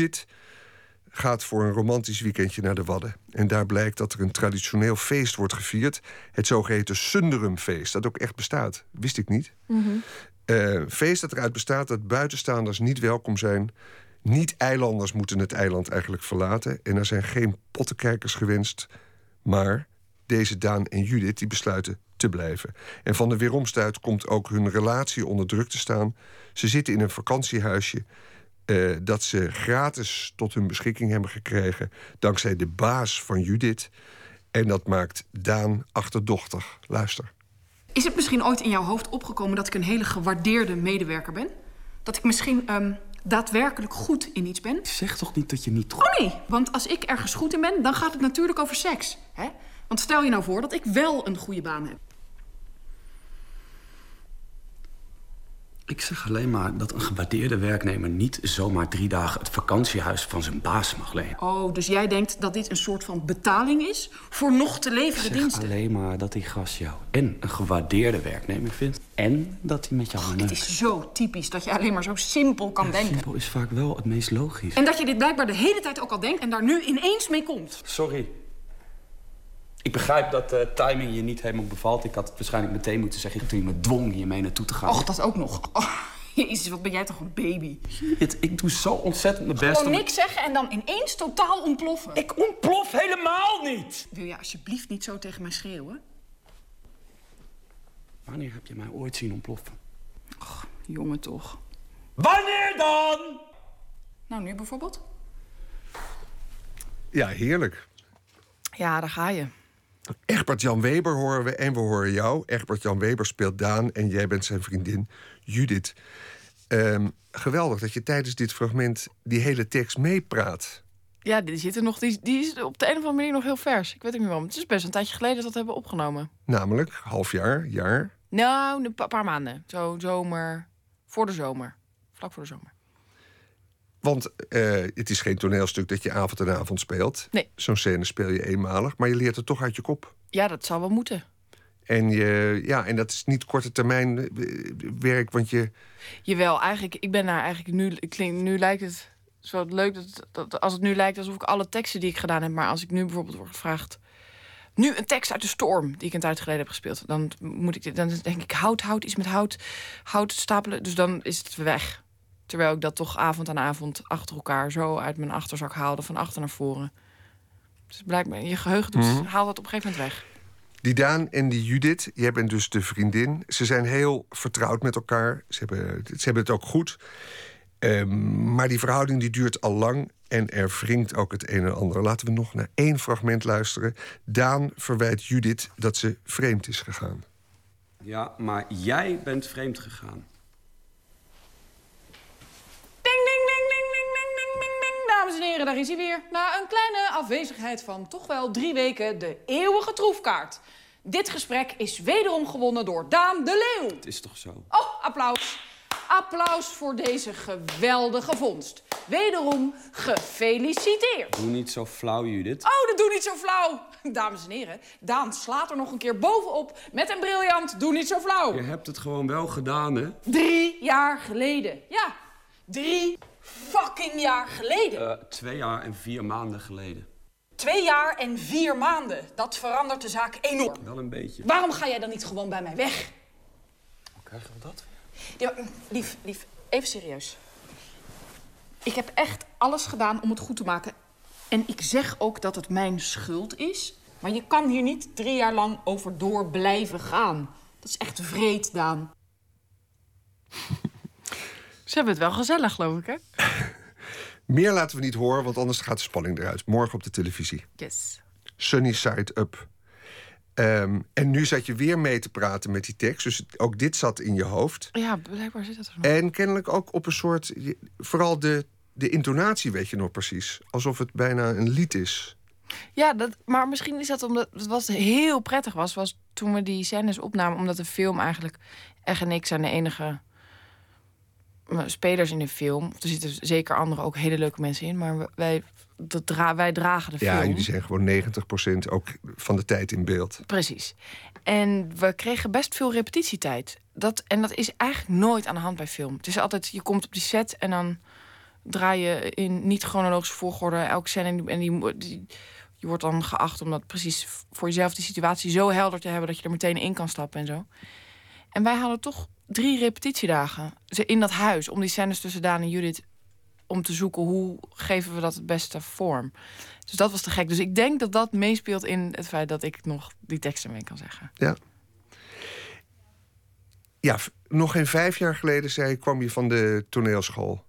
Judith gaat voor een romantisch weekendje naar de Wadden. En daar blijkt dat er een traditioneel feest wordt gevierd. Het zogeheten Sunderumfeest, dat ook echt bestaat. Wist ik niet. Uh, feest dat eruit bestaat dat buitenstaanders niet welkom zijn. Niet-eilanders moeten het eiland eigenlijk verlaten. En er zijn geen pottenkijkers gewenst. Maar deze Daan en Judith die besluiten te blijven. En van de weeromstuit komt ook hun relatie onder druk te staan. Ze zitten in een vakantiehuisje uh, dat ze gratis tot hun beschikking hebben gekregen dankzij de baas van Judith. En dat maakt Daan achterdochtig. Luister. Is het misschien ooit in jouw hoofd opgekomen dat ik een hele gewaardeerde medewerker ben? Dat ik misschien um, daadwerkelijk goed in iets ben? Zeg toch niet dat je niet... Oh nee, want als ik ergens goed in ben, dan gaat het natuurlijk over seks. Hè? Want stel je nou voor dat ik wel een goede baan heb. Ik zeg alleen maar dat een gewaardeerde werknemer niet zomaar drie dagen het vakantiehuis van zijn baas mag lenen. Oh, dus jij denkt dat dit een soort van betaling is voor nog te leveren diensten? alleen maar dat die gast jou en een gewaardeerde werknemer vindt en dat hij met jou oh, Het is zo typisch dat je alleen maar zo simpel kan denken. Simpel is vaak wel het meest logisch. En dat je dit blijkbaar de hele tijd ook al denkt en daar nu ineens mee komt. Sorry, ik begrijp dat de timing je niet helemaal bevalt. Ik had het waarschijnlijk meteen moeten zeggen toen je me dwong hiermee naartoe te gaan. Och, dat ook nog. Oh, jezus, wat ben jij toch een baby. Het, ik doe zo ontzettend mijn best. Gewoon niks zeggen en dan ineens totaal ontploffen. Ik ontplof helemaal niet! Wil je alsjeblieft niet zo tegen mij schreeuwen? Wanneer heb je mij ooit zien ontploffen? Och, jongen toch. Wanneer dan? Nou, nu bijvoorbeeld? Ja, heerlijk. Ja, daar ga je. Egbert Jan Weber horen we en we horen jou. Egbert Jan Weber speelt Daan en jij bent zijn vriendin Judith. Ehm, geweldig dat je tijdens dit fragment die hele tekst meepraat. Ja, die, zit er nog, die, die is op de een of andere manier nog heel vers. Ik weet het niet waarom. Het is best een tijdje geleden dat we dat hebben opgenomen. Namelijk half jaar, jaar? Nou, een paar maanden. Zo zomer, voor de zomer. Vlak voor de zomer. Want uh, het is geen toneelstuk dat je avond en avond speelt. Nee. Zo'n scène speel je eenmalig, maar je leert het toch uit je kop. Ja, dat zal wel moeten. En, je, ja, en dat is niet korte termijn eh, werk, want je... Jawel, eigenlijk, ik ben daar eigenlijk nu... Klink, nu lijkt het zo leuk dat, dat als het nu lijkt alsof ik alle teksten die ik gedaan heb... maar als ik nu bijvoorbeeld word gevraagd... Nu een tekst uit de storm die ik een tijd geleden heb gespeeld. Dan moet ik dan denk ik hout, hout, iets met hout, hout stapelen. Dus dan is het weg. Terwijl ik dat toch avond aan avond achter elkaar zo uit mijn achterzak haalde, van achter naar voren. Dus blijkbaar, je geheugen doet, mm haalt dat op een gegeven moment weg. Die Daan en die Judith, jij bent dus de vriendin. Ze zijn heel vertrouwd met elkaar. Ze hebben, ze hebben het ook goed. Um, maar die verhouding die duurt al lang en er wringt ook het een en ander. Laten we nog naar één fragment luisteren. Daan verwijt Judith dat ze vreemd is gegaan. Ja, maar jij bent vreemd gegaan. Daar is hij weer. Na een kleine afwezigheid van toch wel drie weken de eeuwige troefkaart. Dit gesprek is wederom gewonnen door Daan de Leeuw. Het is toch zo? Oh, applaus. Applaus voor deze geweldige vondst. Wederom gefeliciteerd. Doe niet zo flauw, Judith. Oh, dat doe niet zo flauw. Dames en heren, Daan slaat er nog een keer bovenop met een briljant Doe niet zo flauw. Je hebt het gewoon wel gedaan, hè? Drie jaar geleden. Ja, drie fucking jaar geleden. Uh, twee jaar en vier maanden geleden. Twee jaar en vier maanden. Dat verandert de zaak enorm. Wel een beetje. Waarom ga jij dan niet gewoon bij mij weg? Hoe krijgen we dat? Ja, lief, lief, even serieus. Ik heb echt alles gedaan om het goed te maken. En ik zeg ook dat het mijn schuld is. Maar je kan hier niet drie jaar lang over door blijven gaan. Dat is echt vreed, Daan. Ze hebben het wel gezellig, geloof ik, hè? Meer laten we niet horen, want anders gaat de spanning eruit. Morgen op de televisie. Yes. Sunny Side Up. Um, en nu zat je weer mee te praten met die tekst. Dus ook dit zat in je hoofd. Ja, blijkbaar zit dat er nog. En kennelijk ook op een soort... Vooral de, de intonatie weet je nog precies. Alsof het bijna een lied is. Ja, dat, maar misschien is dat omdat het was heel prettig was, was toen we die scènes opnamen, omdat de film eigenlijk echt en ik zijn de enige spelers in de film. Er zitten zeker andere ook hele leuke mensen in, maar wij, dat dra wij dragen de film. Ja, jullie zijn gewoon 90% ook van de tijd in beeld. Precies. En we kregen best veel repetitietijd. Dat, en dat is eigenlijk nooit aan de hand bij film. Het is altijd, je komt op die set en dan draaien in niet-chronologische volgorde elke scène. En die, die, je wordt dan geacht om dat precies voor jezelf die situatie zo helder te hebben dat je er meteen in kan stappen en zo. En wij hadden toch drie repetitiedagen in dat huis om die scènes tussen Daan en Judith om te zoeken hoe geven we dat het beste vorm. Dus dat was te gek. Dus ik denk dat dat meespeelt in het feit dat ik nog die teksten mee kan zeggen. Ja. Ja, nog geen vijf jaar geleden zei, kwam je van de toneelschool.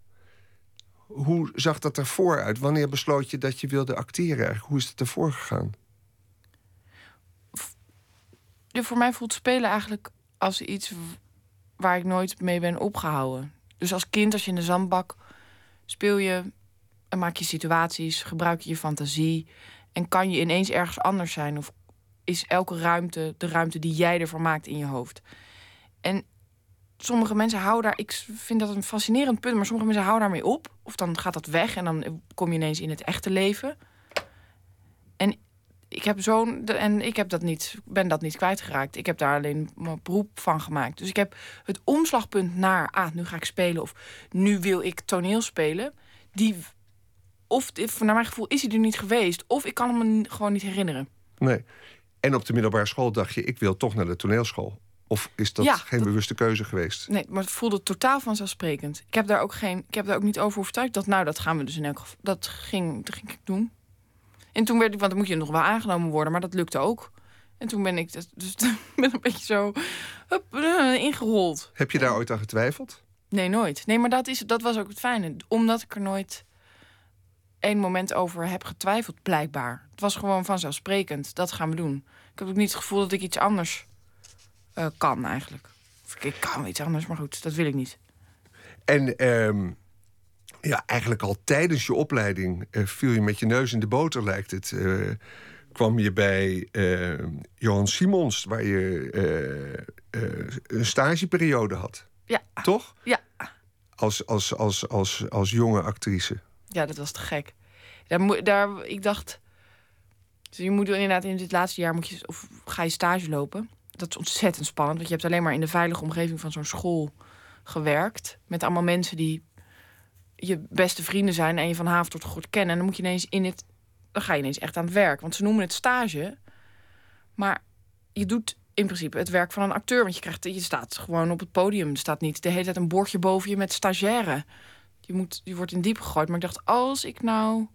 Hoe zag dat ervoor uit? Wanneer besloot je dat je wilde acteren? Hoe is het ervoor gegaan? Ja, voor mij voelt spelen eigenlijk als iets waar ik nooit mee ben opgehouden. Dus als kind, als je in de zandbak speel je en maak je situaties, gebruik je je fantasie en kan je ineens ergens anders zijn of is elke ruimte de ruimte die jij ervan maakt in je hoofd. En sommige mensen houden daar, ik vind dat een fascinerend punt, maar sommige mensen houden daarmee op of dan gaat dat weg en dan kom je ineens in het echte leven. Ik heb zo'n. En ik heb dat niet, ben dat niet kwijtgeraakt. Ik heb daar alleen mijn beroep van gemaakt. Dus ik heb het omslagpunt naar. Ah, nu ga ik spelen. Of nu wil ik toneel spelen. Die. Of naar mijn gevoel is hij er niet geweest. Of ik kan hem gewoon niet herinneren. Nee. En op de middelbare school dacht je, ik wil toch naar de toneelschool. Of is dat geen bewuste keuze geweest? Nee, maar het voelde totaal vanzelfsprekend. Ik heb daar ook geen, ik heb daar ook niet over overtuigd dat, nou, dat gaan we dus in elk geval. Dat ging, dat ging ik doen. En toen werd ik, want dan moet je nog wel aangenomen worden, maar dat lukte ook. En toen ben ik dus, dus ben een beetje zo hup, uh, ingerold. Heb je daar ooit aan getwijfeld? Nee, nooit. Nee, maar dat, is, dat was ook het fijne. Omdat ik er nooit één moment over heb getwijfeld, blijkbaar. Het was gewoon vanzelfsprekend. Dat gaan we doen. Ik heb ook niet het gevoel dat ik iets anders uh, kan, eigenlijk. Of ik kan iets anders, maar goed, dat wil ik niet. En um, ja, eigenlijk al tijdens je opleiding uh, viel je met je neus in de boter, lijkt het. Uh, kwam je bij uh, Johan Simons, waar je een stageperiode had. Ja. Toch? Ja. Als, als, als, als, als jonge actrice. Ja, dat was te gek. Daar, daar, ik dacht. Dus je moet inderdaad in dit laatste jaar moet je, of ga je stage lopen. Dat is ontzettend spannend. Want je hebt alleen maar in de veilige omgeving van zo'n school gewerkt. Met allemaal mensen die je beste vrienden zijn en je van haven tot goed kennen. En dan moet je ineens in het. Dan ga je ineens echt aan het werk. Want ze noemen het stage. Maar je doet in principe het werk van een acteur. Want je, krijgt, je staat gewoon op het podium. Er staat niet de hele tijd een bordje boven je met stagiaire. Je, moet, je wordt in diep gegooid. Maar ik dacht, als ik nou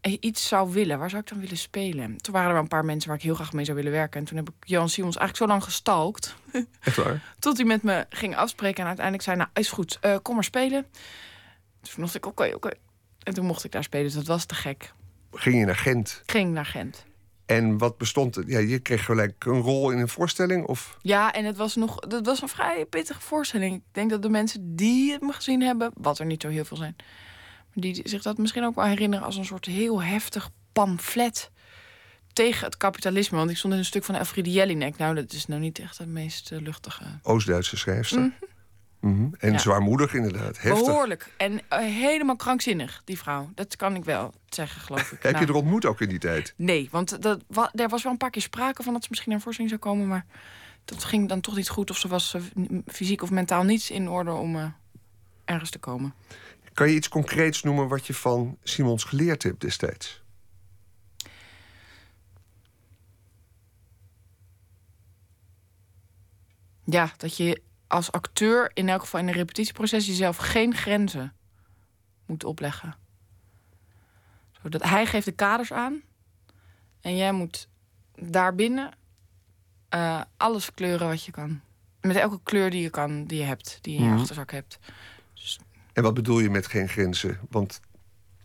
iets zou willen, waar zou ik dan willen spelen? Toen waren er wel een paar mensen waar ik heel graag mee zou willen werken. En toen heb ik Jan Simons eigenlijk zo lang gestalkt. Echt waar? Tot hij met me ging afspreken. En uiteindelijk zei, nou, is goed, uh, kom maar spelen. Dus toen dacht ik, oké, oké. En toen mocht ik daar spelen, dus dat was te gek. Ging je naar Gent? Ging naar Gent. En wat bestond het? Ja, je kreeg gelijk een rol in een voorstelling? Of? Ja, en het was nog. Dat was een vrij pittige voorstelling. Ik denk dat de mensen die het me gezien hebben, wat er niet zo heel veel zijn, die zich dat misschien ook wel herinneren als een soort heel heftig pamflet tegen het kapitalisme. Want ik stond in een stuk van Elfriede Jelinek. Nou, dat is nou niet echt het meest uh, luchtige. Oost-Duitse schrijfster. Mm -hmm. En zwaarmoedig inderdaad. Heftig. Behoorlijk. En uh, helemaal krankzinnig, die vrouw. Dat kan ik wel zeggen, geloof ik. Heb nou. je er ontmoet ook in die tijd? Nee, want dat, wa, er was wel een paar keer sprake van dat ze misschien naar voorstelling zou komen. Maar dat ging dan toch niet goed. Of ze was uh, fysiek of mentaal niet in orde om ergens te komen. Kan je iets concreets noemen wat je van Simons geleerd hebt destijds? Ja, dat je als acteur in elk geval in een repetitieproces jezelf geen grenzen moet opleggen. Zodat hij geeft de kaders aan en jij moet daarbinnen uh, alles kleuren wat je kan. Met elke kleur die je kan, die je hebt, die je in je mm. achterzak hebt. Dus... En wat bedoel je met geen grenzen? Want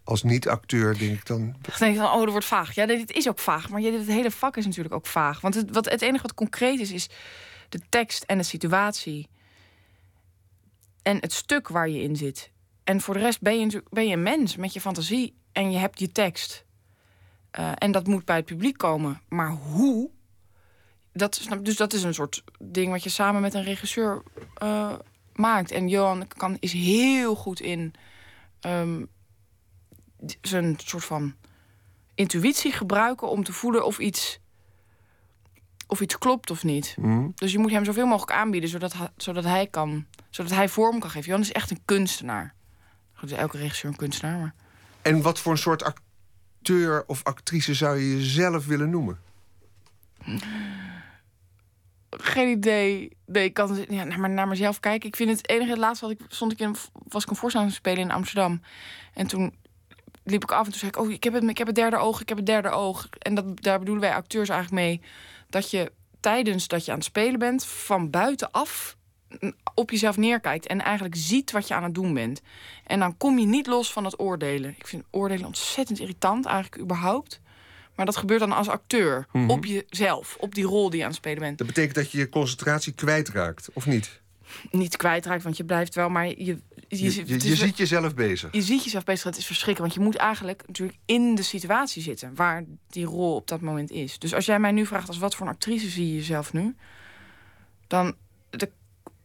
als niet-acteur denk ik dan. Dan denk ik dan, oh, dat wordt vaag. Ja, dit is ook vaag. Maar het hele vak is natuurlijk ook vaag. Want het, wat, het enige wat concreet is, is de tekst en de situatie. En het stuk waar je in zit. En voor de rest ben je, ben je een mens met je fantasie. En je hebt je tekst. Uh, en dat moet bij het publiek komen. Maar hoe? Dat dus dat is een soort ding wat je samen met een regisseur uh, maakt. En Johan kan, is heel goed in um, zijn soort van intuïtie gebruiken om te voelen of iets, of iets klopt of niet. Mhm. Dus je moet hem zoveel mogelijk aanbieden zodat, zodat, hij kan, zodat hij vorm kan geven. Johan is echt een kunstenaar. Goed, is elke regisseur een kunstenaar, maar... En wat voor een soort acteur of actrice zou je jezelf willen noemen? Geen idee. Nee, ik kan ja, naar, naar mezelf kijken. Ik vind het enige, het laatste wat ik stond ik in, was ik een voorstelling spelen in Amsterdam. En toen liep ik af en toen zei ik, oh, ik heb het, ik heb het derde oog, ik heb het derde oog. En dat, daar bedoelen wij acteurs eigenlijk mee dat je tijdens dat je aan het spelen bent, van buitenaf op jezelf neerkijkt en eigenlijk ziet wat je aan het doen bent. En dan kom je niet los van het oordelen. Ik vind oordelen ontzettend irritant, eigenlijk überhaupt. Maar dat gebeurt dan als acteur, mhm. op jezelf, op die rol die je aan het spelen bent. Dat betekent dat je je concentratie kwijtraakt, of niet? Niet kwijtraakt, want je blijft wel, maar je... Je, je, je, ziet jezelf bezig. Je ziet jezelf bezig, het is verschrikkelijk. Want je moet eigenlijk natuurlijk in de situatie zitten... waar die rol op dat moment is. Dus als jij mij nu vraagt als wat voor een actrice zie je jezelf nu... dan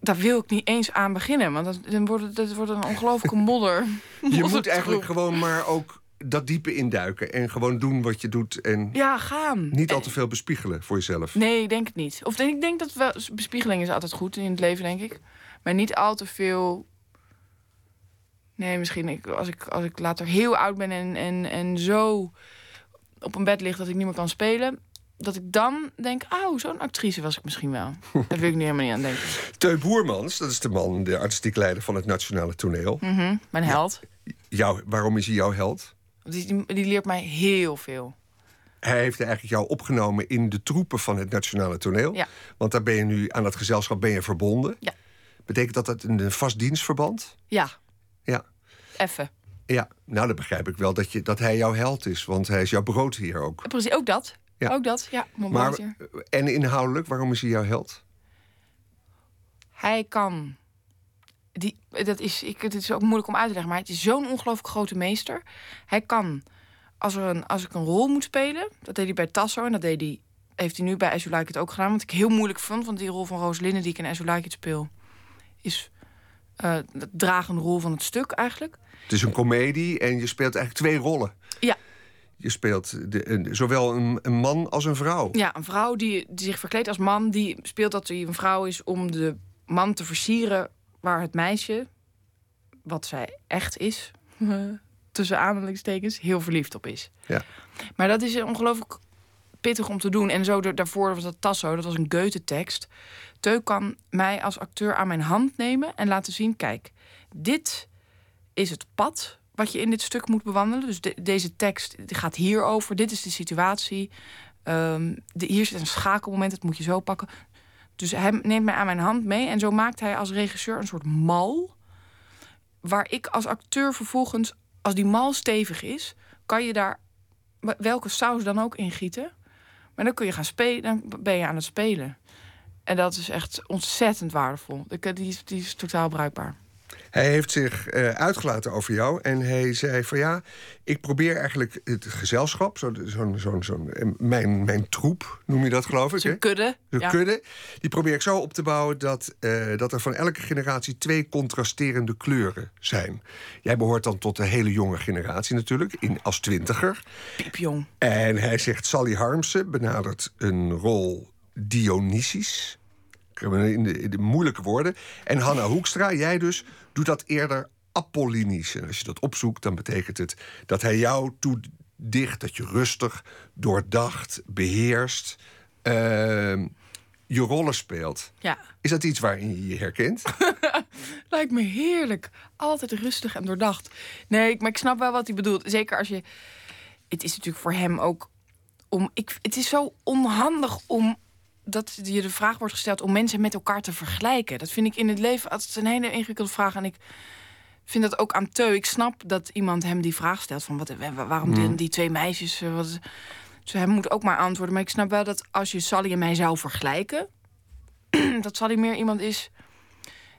daar wil ik niet eens aan beginnen. Want dan wordt het, dat wordt een ongelooflijke modder. Je moet eigenlijk gewoon maar ook dat diepe induiken. En gewoon doen wat je doet. En ja, gaan. Niet al te veel bespiegelen voor jezelf. Nee, denk het niet. Of ik denk dat wel, bespiegeling is altijd goed in het leven, denk ik. Maar niet al te veel. Nee, misschien ik, als, ik, als ik later heel oud ben en, en, en zo op een bed lig dat ik niet meer kan spelen dat ik dan denk, oh, zo'n actrice was ik misschien wel. Daar wil ik nu helemaal niet aan denken. Teu Boermans, dat is de man, de artistiek leider van het Nationale Toneel. Mhm, mijn held. jou, waarom is hij jouw held? Die, die, leert mij heel veel. Hij heeft eigenlijk jou opgenomen in de troepen van het Nationale Toneel. Ja. Want daar ben je nu aan dat gezelschap ben je verbonden. Ja. Betekent dat dat een vast dienstverband? Ja. Ja. Even. Ja, nou dan begrijp ik wel dat, je, dat hij jouw held is. Want hij is jouw broodheer ook. Precies, ook dat. Ja. Ook dat, ja. Maar, en inhoudelijk, waarom is hij jouw held? Hij kan. Die, dat is, ik, het is ook moeilijk om uit te leggen, maar het is zo'n ongelooflijk grote meester. Hij kan, als, er een, als ik een rol moet spelen, dat deed hij bij Tasso en dat deed hij, heeft hij nu bij As You Like It ook gedaan. Want ik heel moeilijk vond, want die rol van Rosalinde die ik in As You Like It speel, is uh, de dragende rol van het stuk eigenlijk. Het is een komedie en je speelt eigenlijk twee rollen. Ja, je speelt de, zowel een, een, man als een vrouw. Ja, een vrouw die, die zich verkleedt als man. Die speelt dat hij een vrouw is om de man te versieren... waar het meisje, wat zij echt is... tussen aanhalingstekens, heel verliefd op is. Ja. Maar dat is ongelooflijk pittig om te doen. En zo daarvoor was dat Tasso, dat was een Goethe-tekst. Teuk kan mij als acteur aan mijn hand nemen en laten zien... kijk, dit is het pad wat je in dit stuk moet bewandelen. Dus deze tekst gaat hierover. Dit is de situatie. Um, de, hier zit een schakelmoment, dat moet je zo pakken. Dus hij neemt mij aan mijn hand mee. En zo maakt hij als regisseur een soort mal. Waar ik als acteur vervolgens, als die mal stevig is, kan je daar welke saus dan ook in gieten. Maar dan kun je gaan spelen, dan ben je aan het spelen. En dat is echt ontzettend waardevol. Die is, die is totaal bruikbaar. Hij heeft zich uh, uitgelaten over jou en hij zei van ja, ik probeer eigenlijk het gezelschap, zo'n zo, zo, zo, eh, mijn, mijn troep noem je dat geloof ik. Zo'n kudde. Zo'n kudde. Die probeer ik zo op te bouwen dat, uh, dat er van elke generatie twee contrasterende kleuren zijn. Jij behoort dan tot de hele jonge generatie natuurlijk, in, als twintiger. Piepjong. En hij zegt Sally Harmsen benadert een rol Dionysisch in de, in de moeilijke woorden. En Hanna Hoekstra, jij dus, doet dat eerder apollinisch. En als je dat opzoekt, dan betekent het dat hij jou toedicht, dat je rustig, doordacht, beheerst. Uh, je rollen speelt. Ja. Is dat iets waarin je je herkent? Lijkt me heerlijk. Altijd rustig en doordacht. Nee, maar ik snap wel wat hij bedoelt. Zeker als je. Het is natuurlijk voor hem ook om. Ik, het is zo onhandig om dat je de vraag wordt gesteld om mensen met elkaar te vergelijken. Dat vind ik in het leven altijd een hele ingewikkelde vraag. En ik vind dat ook aan Teu. Ik snap dat iemand hem die vraag stelt: van wat, waarom die, mm. die twee meisjes. Eh, wat, dus hij moet ook maar antwoorden. Maar ik snap wel dat als je Sally en mij zou vergelijken, dat Sally meer iemand is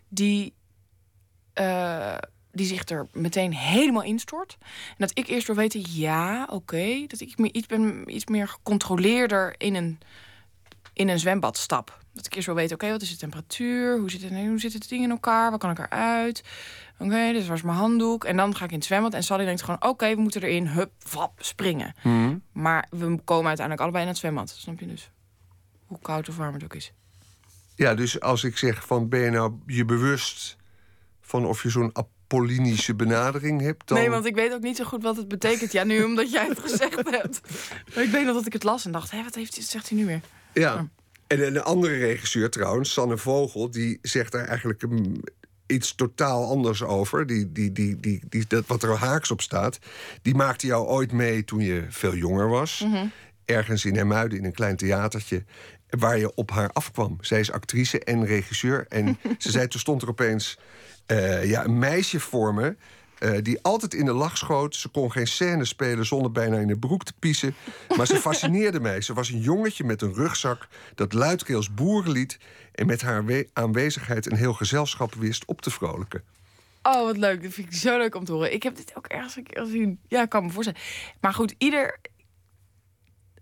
die. Uh, die zich er meteen helemaal instort. En dat ik eerst wil weten, ja, oké. dat ik me iets ben iets meer gecontroleerder in een in een zwembad stap. Dat ik eerst wil weten, oké, wat is de temperatuur? Hoe zit het, hoe zit het ding in elkaar? Waar kan ik eruit? Oké, okay, dus waar is mijn handdoek? En dan ga ik in het zwembad en Sally denkt gewoon, oké, we moeten erin, hup, vap, springen. Mhm. Maar we komen uiteindelijk allebei in het zwembad, snap je dus? Hoe koud of warm het ook is. Ja, dus als ik zeg van ben je nou je bewust van of je zo'n apollinische benadering hebt, dan... Nee, want ik weet ook niet zo goed wat het betekent. Ja, nu omdat jij het gezegd hebt. Maar ik weet nog dat ik het las en dacht, hé, wat heeft, zegt hij nu weer? Ja. En een andere regisseur trouwens, Sanne Vogel, die zegt daar eigenlijk een, iets totaal anders over. Die, die, die, die, die, dat, wat er haaks op staat. Die maakte jou ooit mee toen je veel jonger was. Ergens in Hermuiden in een klein theatertje. Waar je op haar afkwam. Zij is actrice en regisseur. En ze zei, toen stond er opeens eh, ja, een meisje voor me. Eh, die altijd in de lach schoot. Ze kon geen scène spelen zonder bijna in de broek te piezen. Maar ze fascineerde mij. Ze was een jongetje met een rugzak dat luidkeels boeren liet... en met haar we- aanwezigheid een heel gezelschap wist op te vrolijken. Oh, wat leuk. Dat vind ik zo leuk om te horen. Ik heb dit ook ergens een keer gezien. Ja, ik kan me voorstellen. Maar goed, ieder...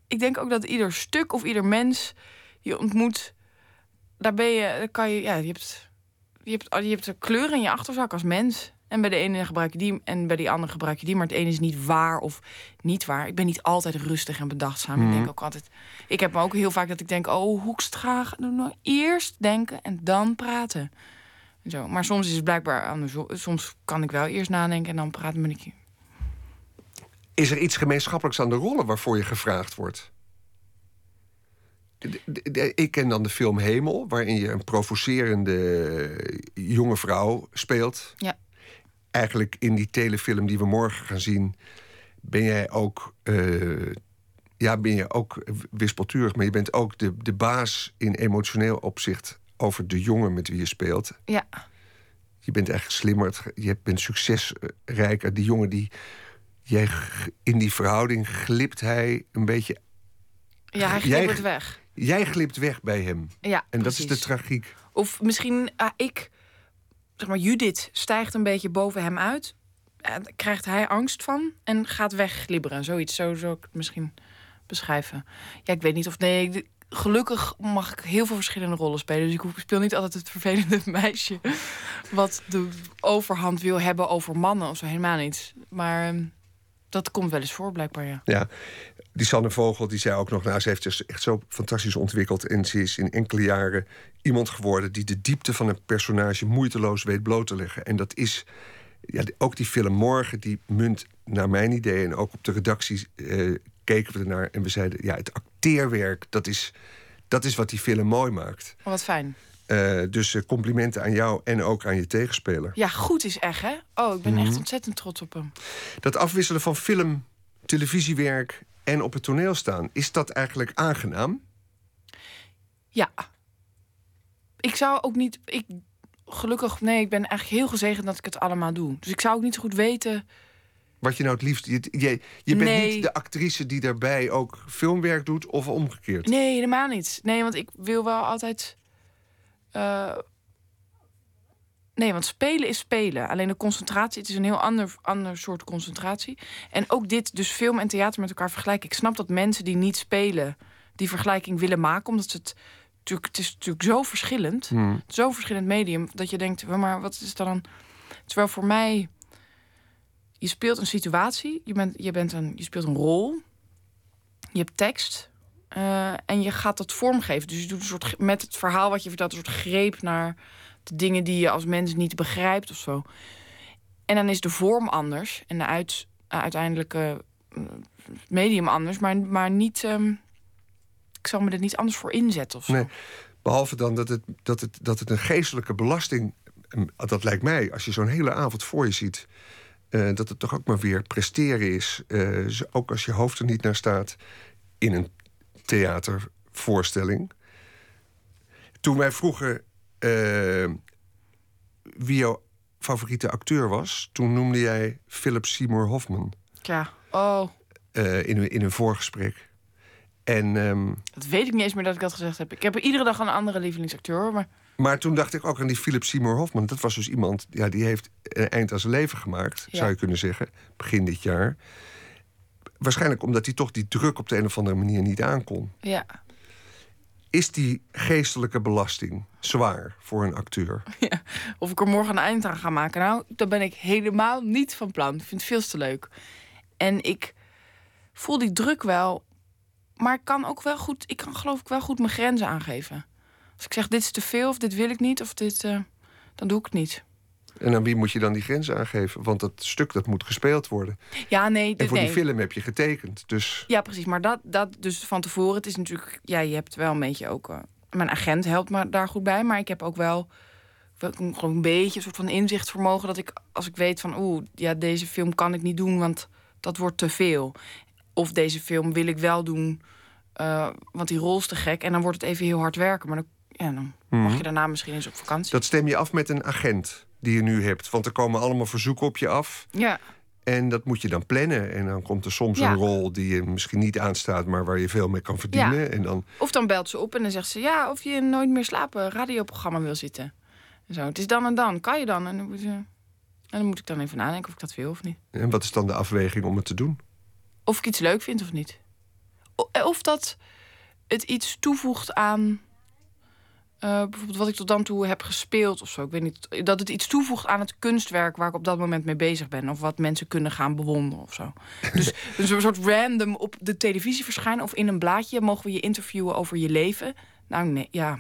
Ik denk ook dat ieder stuk of ieder mens je ontmoet... Daar ben je... Daar kan je... Ja, je hebt, je hebt, je hebt een kleur in je achterzak als mens. En bij de ene gebruik je die en bij die andere gebruik je die. Maar het ene is niet waar of niet waar. Ik ben niet altijd rustig en bedachtzaam. Ik denk ook altijd... Ik heb me ook heel vaak dat ik denk... Oh, Hoekstra, nou eerst denken en dan praten. En Zo. Maar soms is het blijkbaar andersom. Soms kan ik wel eerst nadenken en dan praten ben ik. Is er iets gemeenschappelijks aan de rollen waarvoor je gevraagd wordt? De- de- de- Ik ken dan de film Hemel, waarin je een provocerende jonge vrouw speelt. Ja. Eigenlijk in die telefilm die we morgen gaan zien, ben jij ook, eh, ja, ben je ook wispelturig, maar je bent ook de, de baas in emotioneel opzicht over de jongen met wie je speelt. Ja. Je bent echt slimmer, je bent succesrijker. Die jongen die. Jij, in die verhouding glipt hij een beetje. Ja, hij Jij- glipt weg. Jij glipt weg bij hem. Ja, En dat is de tragiek. Of misschien, ah, ik, zeg maar, Judith stijgt een beetje boven hem uit. En krijgt hij angst van en gaat wegglibberen. Zoiets, zo zou ik het misschien beschrijven. Ja, ik weet niet of nee. Gelukkig mag ik heel veel verschillende rollen spelen. Dus ik speel niet altijd het vervelende meisje. wat de overhand wil hebben over mannen of zo. Helemaal niet. Maar ehm, dat komt wel eens voor, blijkbaar, ja. Ja. Die Sanne Vogel die zei ook nog, nou, ze heeft zich echt zo fantastisch ontwikkeld. En ze is in enkele jaren iemand geworden die de diepte van een personage moeiteloos weet bloot te leggen. En dat is. Ja, ook die film Morgen, die munt naar mijn idee. En ook op de redactie eh, keken we ernaar. En we zeiden, ja, het acteerwerk, dat is, dat is wat die film mooi maakt. Oh, wat fijn. Eh, dus eh, complimenten aan jou en ook aan je tegenspeler. Ja, goed is echt, hè? Oh, ik ben Mhm. echt ontzettend trots op hem. Dat afwisselen van film, televisiewerk en op het toneel staan, is dat eigenlijk aangenaam? Ja. Ik zou ook niet... Ik, gelukkig, nee, ik ben eigenlijk heel gezegend dat ik het allemaal doe. Dus ik zou ook niet zo goed weten... Wat je nou het liefst. Je, je, je bent Nee. niet de actrice die daarbij ook filmwerk doet of omgekeerd. Nee, helemaal niet. Nee, want ik wil wel altijd... eh, Nee, want spelen is spelen. Alleen de concentratie, het is een heel ander, ander soort concentratie. En ook dit, dus film en theater met elkaar vergelijken. Ik snap dat mensen die niet spelen die vergelijking willen maken, omdat ze het natuurlijk, het is natuurlijk zo verschillend, Hmm. zo'n verschillend medium, dat je denkt, maar wat is dan? Terwijl voor mij, je speelt een situatie, je, bent, je, bent een, je speelt een rol, je hebt tekst eh, en je gaat dat vormgeven. Dus je doet een soort met het verhaal wat je vertelt, een soort greep naar dingen die je als mens niet begrijpt of zo. En dan is de vorm anders en de uit, uiteindelijke eh, medium anders, maar, maar niet. ehm, ik zal me er niet anders voor inzetten of zo. Nee. Behalve dan dat het, dat, het, dat het een geestelijke belasting. en Dat lijkt mij, als je zo'n hele avond voor je ziet. eh, dat het toch ook maar weer presteren is. eh, ook als je hoofd er niet naar staat. in een theatervoorstelling. Toen wij vroegen eh, wie jouw favoriete acteur was. toen noemde jij Philip Seymour Hoffman. Ja. Oh, eh, in, een- in een voorgesprek. En. ehm, dat weet ik niet eens meer dat ik dat gezegd heb. Ik heb iedere dag een andere lievelingsacteur, maar Maar toen dacht ik ook aan die Philip Seymour Hoffman. Dat was dus iemand, ja, die heeft een eind aan zijn leven gemaakt, Ja. zou je kunnen zeggen, begin dit jaar. Waarschijnlijk omdat hij toch die druk op de een of andere manier niet aankon. ja. Is die geestelijke belasting zwaar voor een acteur? Of ik er morgen een eind aan ga maken. Nou, daar ben ik helemaal niet van plan. Ik vind het veel te leuk. En ik voel die druk wel. Maar ik kan ook wel goed, ik kan geloof ik wel goed mijn grenzen aangeven. Als ik zeg dit is te veel of dit wil ik niet of dit, eh, dan doe ik het niet. En aan wie moet je dan die grens aangeven? Want dat stuk dat moet gespeeld worden. Ja, nee. En voor nee. die film heb je getekend. Dus Ja, precies. Maar dat, dat dus van tevoren. Het is natuurlijk. Ja, je hebt wel een beetje ook. eh, mijn agent helpt me daar goed bij. Maar ik heb ook wel. wel Gewoon een beetje een soort van inzichtvermogen. Dat ik als ik weet van. Oeh, ja, deze film kan ik niet doen. Want dat wordt te veel. Of deze film wil ik wel doen. eh, want die rol is te gek. En dan wordt het even heel hard werken. Maar dan, ja, dan mag je daarna misschien eens op vakantie. dat stem je af met een agent die je nu hebt. Want er komen allemaal verzoeken op je af. Ja. En dat moet je dan plannen. En dan komt er soms Ja. een rol die je misschien niet aanstaat, maar waar je veel mee kan verdienen. Ja. En dan, Of dan belt ze op en dan zegt ze... ja, of je nooit meer slapen radioprogramma wil zitten. En zo. Het is dan en dan. Kan je dan? En dan, moet je, en dan moet ik dan even nadenken of ik dat wil of niet. en wat is dan de afweging om het te doen? Of ik iets leuk vind of niet. Eh, Of dat het iets toevoegt aan... eh, bijvoorbeeld wat ik tot dan toe heb gespeeld of zo. Ik weet niet. Dat het iets toevoegt aan het kunstwerk waar ik op dat moment mee bezig ben. Of wat mensen kunnen gaan bewonderen of zo. Dus, dus een soort random op de televisie verschijnen. Of in een blaadje mogen we je interviewen over je leven. Nou nee, ja.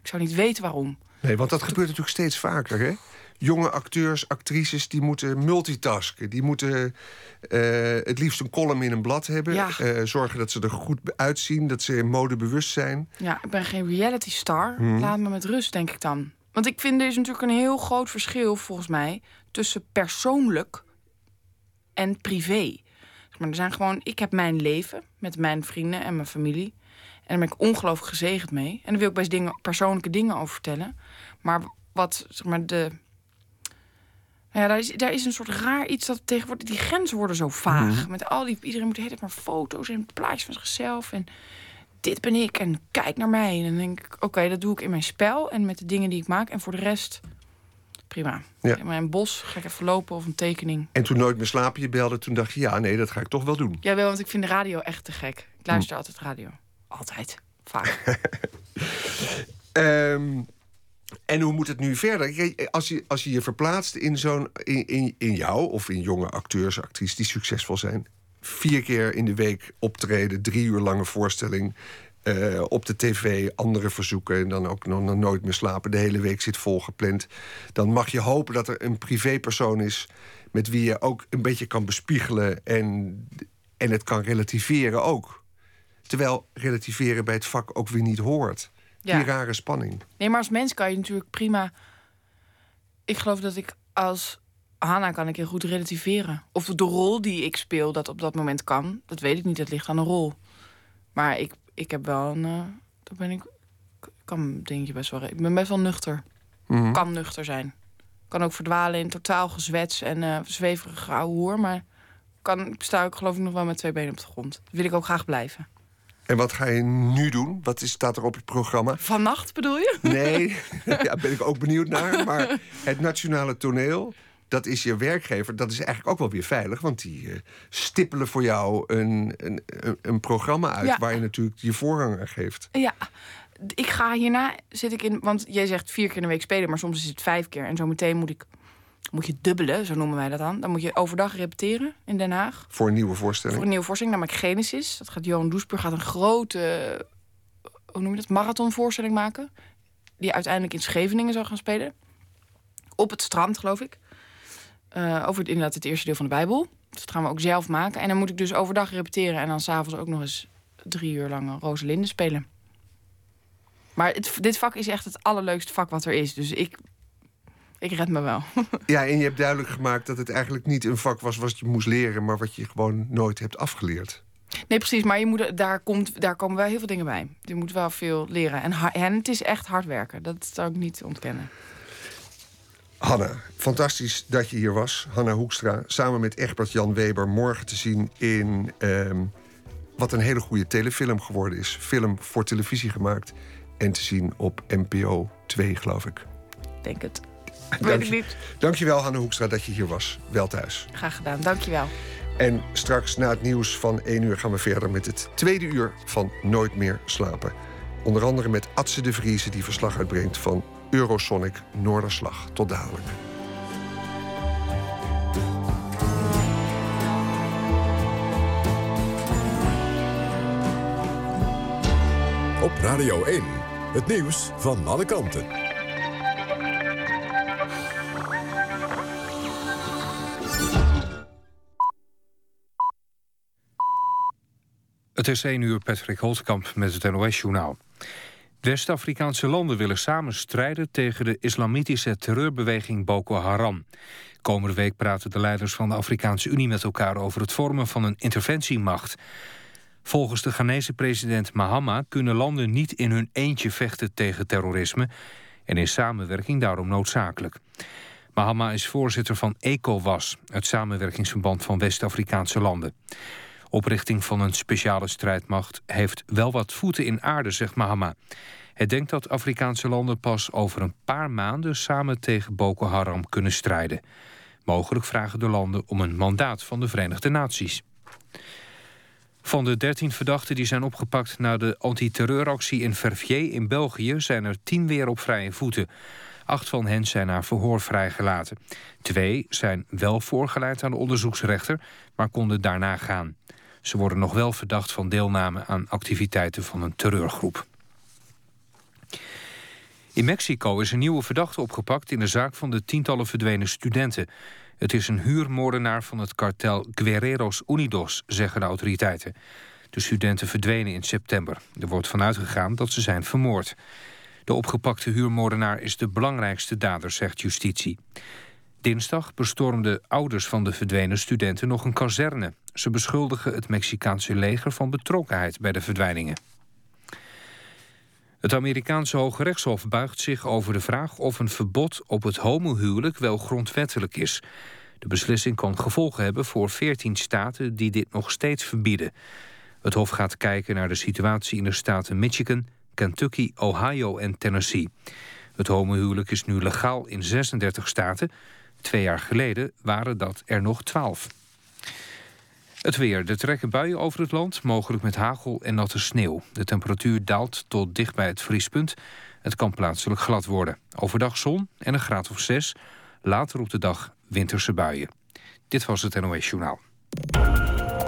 Ik zou niet weten waarom. Nee, want dat gebeurt natuurlijk steeds vaker, hè? Jonge acteurs, actrices, die moeten multitasken. Die moeten eh, het liefst een column in een blad hebben. Ja. Eh, zorgen dat ze er goed uitzien, dat ze modebewust zijn. Ja, ik ben geen reality star. Mhm. Laat me met rust, denk ik dan. Want ik vind er is natuurlijk een heel groot verschil, volgens mij, tussen persoonlijk en privé. Zeg Maar er zijn gewoon, ik heb mijn leven met mijn vrienden en mijn familie. En daar ben ik ongelooflijk gezegend mee. En daar wil ik best dingen, persoonlijke dingen over vertellen. Maar wat, zeg maar, de. Ja, daar is, daar is een soort raar iets dat tegenwoordig. Die grenzen worden zo vaag. Met al die. Iedereen moet maar foto's en plaatjes van zichzelf. En dit ben ik en kijk naar mij. En dan denk ik, oké, dat doe ik in mijn spel en met de dingen die ik maak. En voor de rest, prima. Ja. In mijn bos ga ik even lopen of een tekening. En toen Nooit meer slapen je belde, toen dacht je... ja, nee, dat ga ik toch wel doen. Ja, wel, want ik vind de radio echt te gek. Ik luister altijd radio. Altijd. Vaak. Ehm, en hoe moet het nu verder? Als je als je, je verplaatst in, zo'n, in, in, in jou of in jonge acteurs, actrices die succesvol zijn... vier keer in de week optreden, drie uur lange voorstelling... eh, op de tv, andere verzoeken en dan ook nog nooit meer slapen. De hele week zit volgepland. Dan mag je hopen dat er een privépersoon is... met wie je ook een beetje kan bespiegelen en, en het kan relativeren ook. Terwijl relativeren bij het vak ook weer niet hoort. Ja. Die rare spanning. Nee, maar als mens kan je natuurlijk prima... Ik geloof dat ik als Hanna kan ik heel goed relativeren. Of de rol die ik speel dat op dat moment kan. Dat weet ik niet, dat ligt aan een rol. Maar ik, ik heb wel een... eh daar ben ik... Ik kan denk je best wel... Ik ben best wel nuchter. Mhm. Kan nuchter zijn. Kan ook verdwalen in totaal gezwets en eh zweverige ouwe hoer. Maar kan, ik sta ook geloof ik nog wel met twee benen op de grond. Dat wil ik ook graag blijven. En wat ga je nu doen? Wat is, staat er op het programma? Vannacht bedoel je? Nee, ja, ben ik ook benieuwd naar. Maar het Nationale Toneel, dat is je werkgever. Dat is eigenlijk ook wel weer veilig. Want die eh, stippelen voor jou een, een, een, een programma uit... Ja. waar je natuurlijk je voorrang aan geeft. Ja, ik ga hierna zit ik in, want jij zegt vier keer in de week spelen, maar soms is het vijf keer. En zo meteen moet ik, moet je dubbelen, zo noemen wij dat dan. Dan moet je overdag repeteren in Den Haag Voor een nieuwe voor voorstelling. een nieuwe voorstelling. Namelijk Genesis. Dat gaat Johan Doesburg gaat een grote, hoe noem je dat, marathonvoorstelling maken. Die uiteindelijk in Scheveningen zou gaan spelen. Op het strand, geloof ik. Eh, over het, inderdaad het eerste deel van de Bijbel. Dus dat gaan we ook zelf maken. En dan moet ik dus overdag repeteren en dan s'avonds ook nog eens drie uur lang Rosalinde spelen. Maar het, dit vak is echt het allerleukste vak wat er is. Dus ik, ik red me wel. Ja, en je hebt duidelijk gemaakt dat het eigenlijk niet een vak was... wat je moest leren, maar wat je gewoon nooit hebt afgeleerd. Nee, precies. Maar je moet, daar, komt, daar komen wel heel veel dingen bij. Je moet wel veel leren. En, en het is echt hard werken. Dat zou ik niet ontkennen. Hanna, fantastisch dat je hier was. Hanna Hoekstra, samen met Egbert Jan Weber... morgen te zien in ehm, wat een hele goede telefilm geworden is. Film voor televisie gemaakt en te zien op NPO 2, geloof. Ik Denk het. Dank ik je- niet. Dankjewel, Hanna Hoekstra, dat je hier was. Wel thuis. Graag gedaan. Dankjewel. En straks na het nieuws van 1 uur gaan we verder met het tweede uur van Nooit meer slapen. Onder andere met Atse de Vrieze die verslag uitbrengt van Eurosonic Noorderslag. Tot dadelijk. Op Radio 1. Het nieuws van alle kanten. Het is 1 uur Patrick Holtkamp met het NOS-journaal. West-Afrikaanse landen willen samen strijden tegen de islamitische terreurbeweging Boko Haram. Komende week praten de leiders van de Afrikaanse Unie met elkaar over het vormen van een interventiemacht. Volgens de Ghanese president Mahama kunnen landen niet in hun eentje vechten tegen terrorisme en is samenwerking daarom noodzakelijk. Mahama is voorzitter van ECOWAS, het samenwerkingsverband van West-Afrikaanse landen. Oprichting van een speciale strijdmacht heeft wel wat voeten in aarde, zegt Mahama. Hij denkt dat Afrikaanse landen pas over een paar maanden samen tegen Boko Haram kunnen strijden. Mogelijk vragen de landen om een mandaat van de Verenigde Naties. Van de 13 verdachten die zijn opgepakt na de antiterreuractie in Verviers in België zijn er 10 weer op vrije voeten. Acht van hen zijn naar verhoor vrijgelaten. Twee zijn wel voorgeleid aan de onderzoeksrechter, maar konden daarna gaan. Ze worden nog wel verdacht van deelname aan activiteiten van een terreurgroep. In Mexico is een nieuwe verdachte opgepakt in de zaak van de tientallen verdwenen studenten. Het is een huurmoordenaar van het kartel Guerreros Unidos, zeggen de autoriteiten. De studenten verdwenen in september. Er wordt vanuit gegaan dat ze zijn vermoord. De opgepakte huurmoordenaar is de belangrijkste dader, zegt justitie. Dinsdag bestormden ouders van de verdwenen studenten nog een kazerne. Ze beschuldigen het Mexicaanse leger van betrokkenheid bij de verdwijningen. Het Amerikaanse Hoge Rechtshof buigt zich over de vraag of een verbod op het homohuwelijk wel grondwettelijk is. De beslissing kan gevolgen hebben voor 14 staten die dit nog steeds verbieden. Het Hof gaat kijken naar de situatie in de staten Michigan, Kentucky, Ohio en Tennessee. Het homohuwelijk is nu legaal in 36 staten. Twee jaar geleden waren dat er nog 12. Het weer. Er trekken buien over het land, mogelijk met hagel en natte sneeuw. De temperatuur daalt tot dicht bij het vriespunt. Het kan plaatselijk glad worden. Overdag zon en een graad of 6. Later op de dag winterse buien. Dit was het NOS Journaal.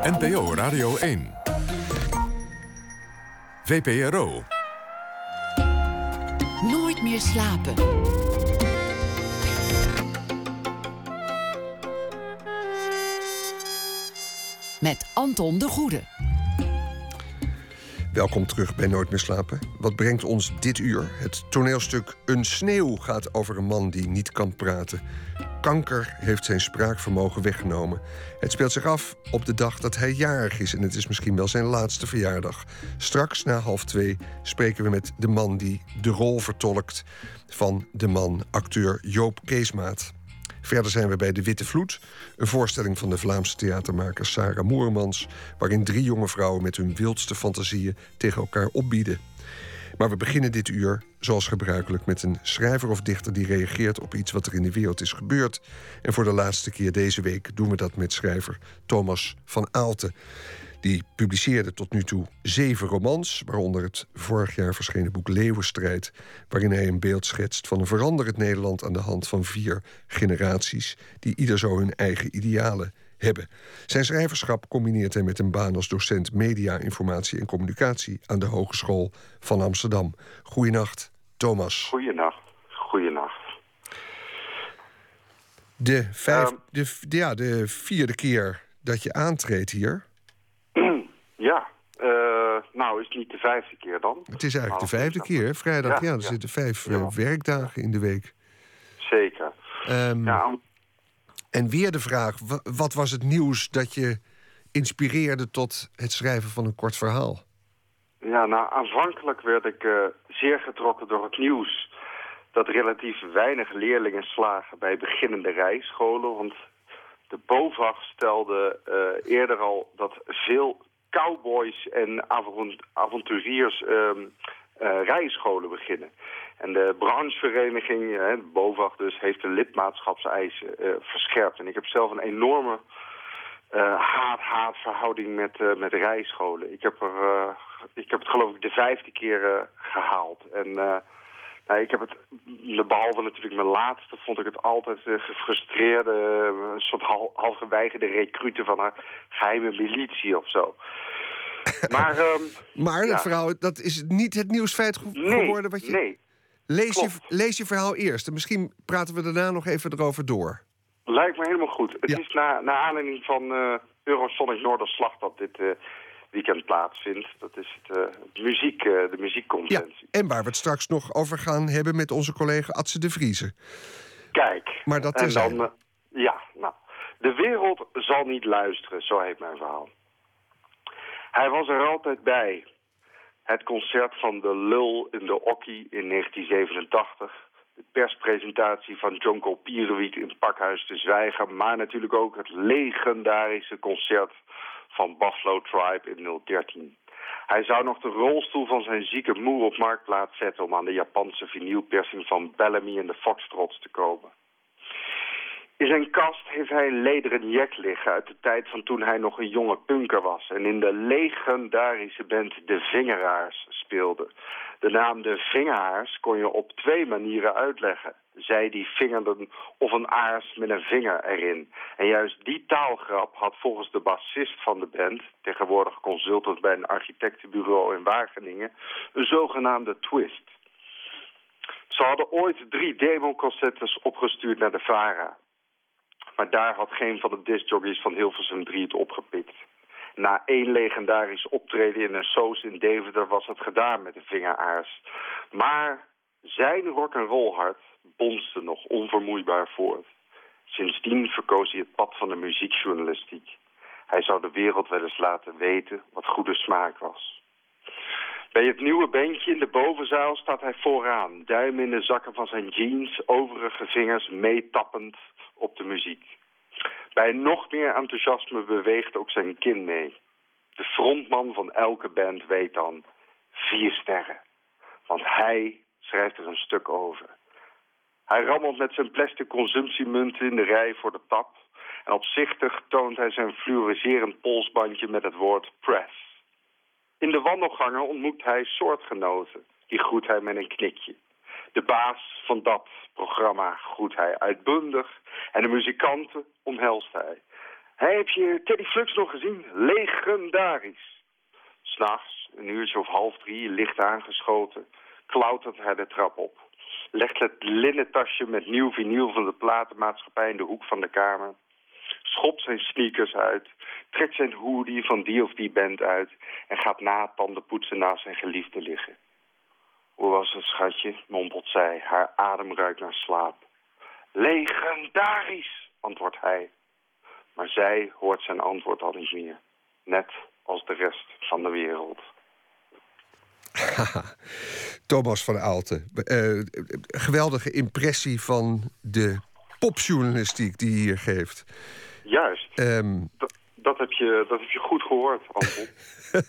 NPO Radio 1. VPRO. Nooit meer slapen. Met Anton de Goede. Welkom terug bij Nooit meer slapen. Wat brengt ons dit uur? Het toneelstuk Een sneeuw gaat over een man die niet kan praten. Kanker heeft zijn spraakvermogen weggenomen. Het speelt zich af op de dag dat hij jarig is en het is misschien wel zijn laatste verjaardag. Straks na half twee spreken we met de man die de rol vertolkt van de man acteur Joop Keesmaat. Verder zijn we bij De Witte Vloed, een voorstelling van de Vlaamse theatermaker Sarah Moermans, waarin drie jonge vrouwen met hun wildste fantasieën tegen elkaar opbieden. Maar we beginnen dit uur, zoals gebruikelijk, met een schrijver of dichter die reageert op iets wat er in de wereld is gebeurd. En voor de laatste keer deze week doen we dat met schrijver Thomas van Aalten. Die publiceerde tot nu toe zeven romans, waaronder het vorig jaar verschenen boek Leeuwenstrijd, waarin hij een beeld schetst van een veranderend Nederland aan de hand van vier generaties, die ieder zo hun eigen idealen hebben. Zijn schrijverschap combineert hij met een baan als docent media, informatie en communicatie aan de Hogeschool van Amsterdam. Goeienacht, Thomas. Goeienacht. Goeienacht. De, vijf, um, de, ja, de vierde keer dat je aantreedt hier. Ja, uh, nou is het niet de vijfde keer dan. Het is eigenlijk de vijfde keer. Vrijdag, ja, ja er ja. zitten vijf uh, werkdagen in de week. Zeker. Um, ja, en weer de vraag, wat was het nieuws dat je inspireerde tot het schrijven van een kort verhaal? Ja, nou, aanvankelijk werd ik uh, zeer getrokken door het nieuws... dat relatief weinig leerlingen slagen bij beginnende rijscholen. Want de BOVAG stelde uh, eerder al dat veel cowboys en avont avonturiers uh, rijscholen beginnen. En de branchevereniging, hè, BOVAG dus, heeft de lidmaatschapseisen uh, verscherpt. En ik heb zelf een enorme haat-haat-verhouding met, uh, met rijscholen. Ik heb, er, ik heb het geloof ik de vijfde keer gehaald. En ik heb het, behalve natuurlijk mijn laatste, vond ik het altijd gefrustreerde, een soort hal, half geweigerde recruten van een geheime militie of zo. Maar, um, maar ja. verhaal, dat is niet het nieuwsfeit ge nee, geworden wat je... Nee, Lees je, lees je verhaal eerst en misschien praten we daarna nog even erover door. Lijkt me helemaal goed. Het Ja. is na, naar aanleiding van uh, Eurosonic Noorderslag dat dit, uh, weekend plaatsvindt. Dat is het, uh, muziek, de muziekconventie. Ja, en waar we het straks nog over gaan hebben met onze collega Atse de Vriezen. Kijk. Maar dat is dan, Ja, nou. De wereld zal niet luisteren, zo heet mijn verhaal. Hij was er altijd bij. Het concert van de Lul in de Okkie in 1987 de perspresentatie van John Kopierenwiek in Pakhuis te Zwijgen... maar natuurlijk ook het legendarische concert van Buffalo Tribe in 013. Hij zou nog de rolstoel van zijn zieke moer op marktplaats zetten... om aan de Japanse vinylpersing van Bellamy en de Foxtrots te komen. In zijn kast heeft hij een lederen jack liggen uit de tijd van toen hij nog een jonge punker was... en in de legendarische band De Vingeraars speelde. De naam De Vingeraars kon je op twee manieren uitleggen. Zij die vingerden of een aars met een vinger erin. En juist die taalgrap had volgens de bassist van de band... tegenwoordig consultant bij een architectenbureau in Wageningen... een zogenaamde twist. Ze hadden ooit drie democassettes opgestuurd naar de VARA... Maar daar had geen van de discjockeys van Hilversum 3 het opgepikt. Na één legendarisch optreden in een soos in Deventer was het gedaan met de vingeraars. Maar zijn rock'n'roll hart bonste nog onvermoeibaar voort. Sindsdien verkoos hij het pad van de muziekjournalistiek. Hij zou de wereld wel eens laten weten wat goede smaak was. Bij het nieuwe bandje in de bovenzaal staat hij vooraan, duim in de zakken van zijn jeans, overige vingers meetappend op de muziek. Bij nog meer enthousiasme beweegt ook zijn kin mee. De frontman van elke band weet dan vier sterren. Want hij schrijft er een stuk over. Hij rammelt met zijn plastic consumptiemunten in de rij voor de tap... en opzichtig toont hij zijn fluoriserend polsbandje met het woord press. In de wandelgangen ontmoet hij soortgenoten. Die groet hij met een knikje. De baas van dat programma groet hij uitbundig en de muzikanten omhelst hij. Hij heb je Teddy Flux nog gezien? Legendarisch. S'nachts, een uurtje of half drie, licht aangeschoten, klautert hij de trap op. Legt het linnen tasje met nieuw vinyl van de platenmaatschappij in de hoek van de kamer. Schopt zijn sneakers uit, trekt zijn hoodie van die of die band uit... en gaat na tanden poetsen naast zijn geliefde liggen. Hoe was het, schatje? mompelt zij. Haar adem ruikt naar slaap. Legendarisch, antwoordt hij. Maar zij hoort zijn antwoord al niet meer. Net als de rest van de wereld. Thomas van Aalten. Uh, geweldige impressie van de popjournalistiek die hij hier geeft. Juist. Um, dat heb je, dat heb je goed gehoord, Anton.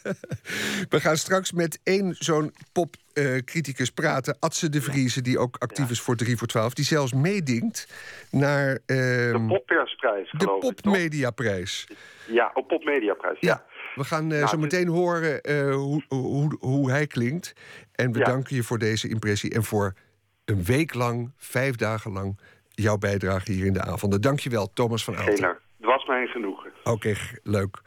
We gaan straks met één zo'n popcriticus uh, praten. Atse de Vrieze, die ook actief is voor 3 voor 12. Die zelfs meedingt naar... Uh, de Poppersprijs, De Popmediaprijs. Ja, op Popmediaprijs, ja. ja. We gaan uh, zo meteen horen uh, hoe, hoe, hoe hij klinkt. En we danken je voor deze impressie en voor een week lang, vijf dagen lang... jouw bijdrage hier in de avonden. Dank je wel, Thomas van Aalten. Het was mij genoegen. Oké, leuk.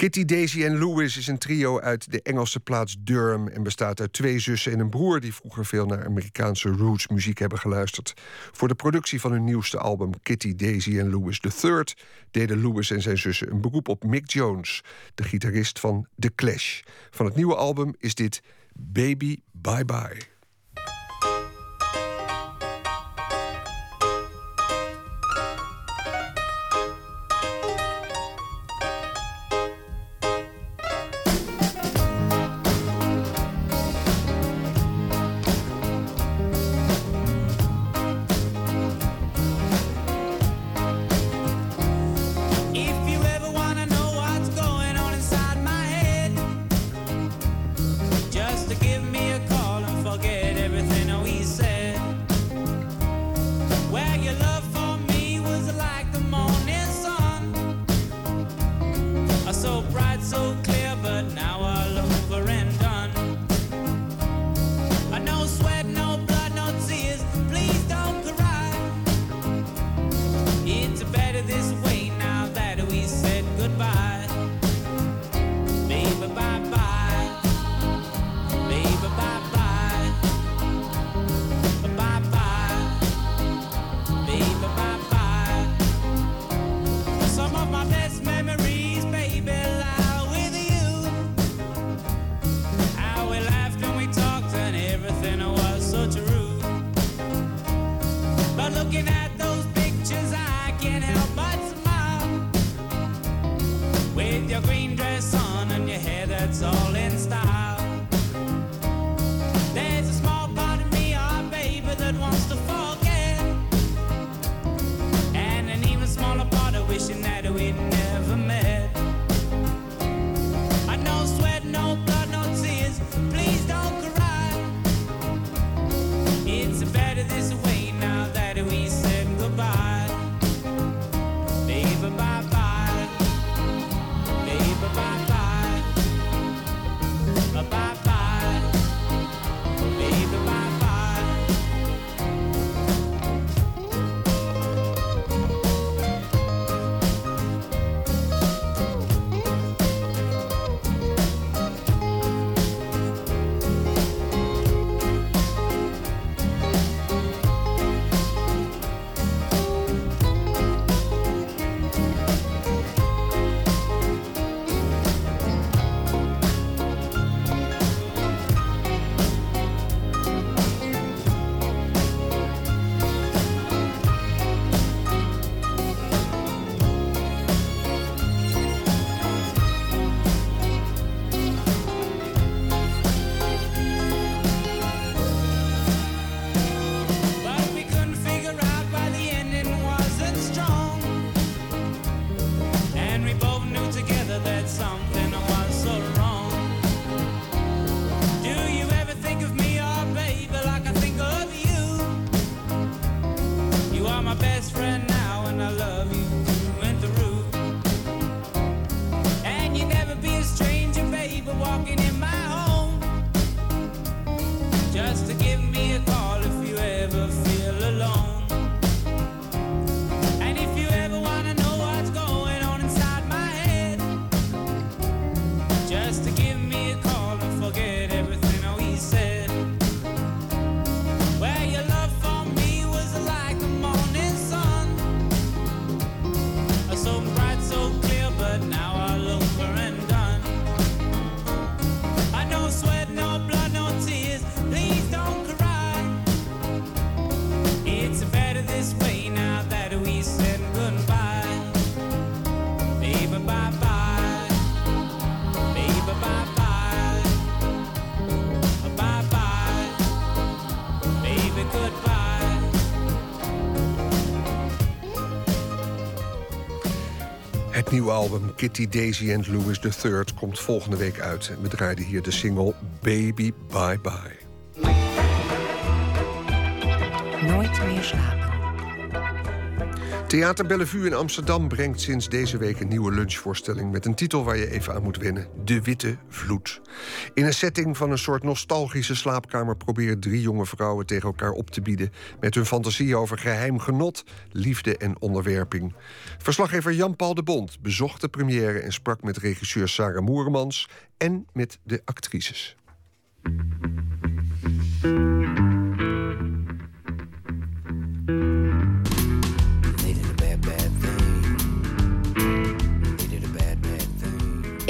Kitty, Daisy en Louis is een trio uit de Engelse plaats Durham... en bestaat uit twee zussen en een broer... die vroeger veel naar Amerikaanse roots muziek hebben geluisterd. Voor de productie van hun nieuwste album Kitty, Daisy en Louis III... deden Louis en zijn zussen een beroep op Mick Jones... de gitarist van The Clash. Van het nieuwe album is dit Baby Bye Bye. Kitty, Daisy and Louis III komt volgende week uit. En we draaiden hier de single Baby Bye Bye. Theater Bellevue in Amsterdam brengt sinds deze week een nieuwe lunchvoorstelling met een titel waar je even aan moet wennen: De Witte Vloed. In een setting van een soort nostalgische slaapkamer proberen drie jonge vrouwen tegen elkaar op te bieden met hun fantasie over geheim genot, liefde en onderwerping. Verslaggever Jan-Paul de Bond bezocht de première en sprak met regisseur Sarah Moermans en met de actrices.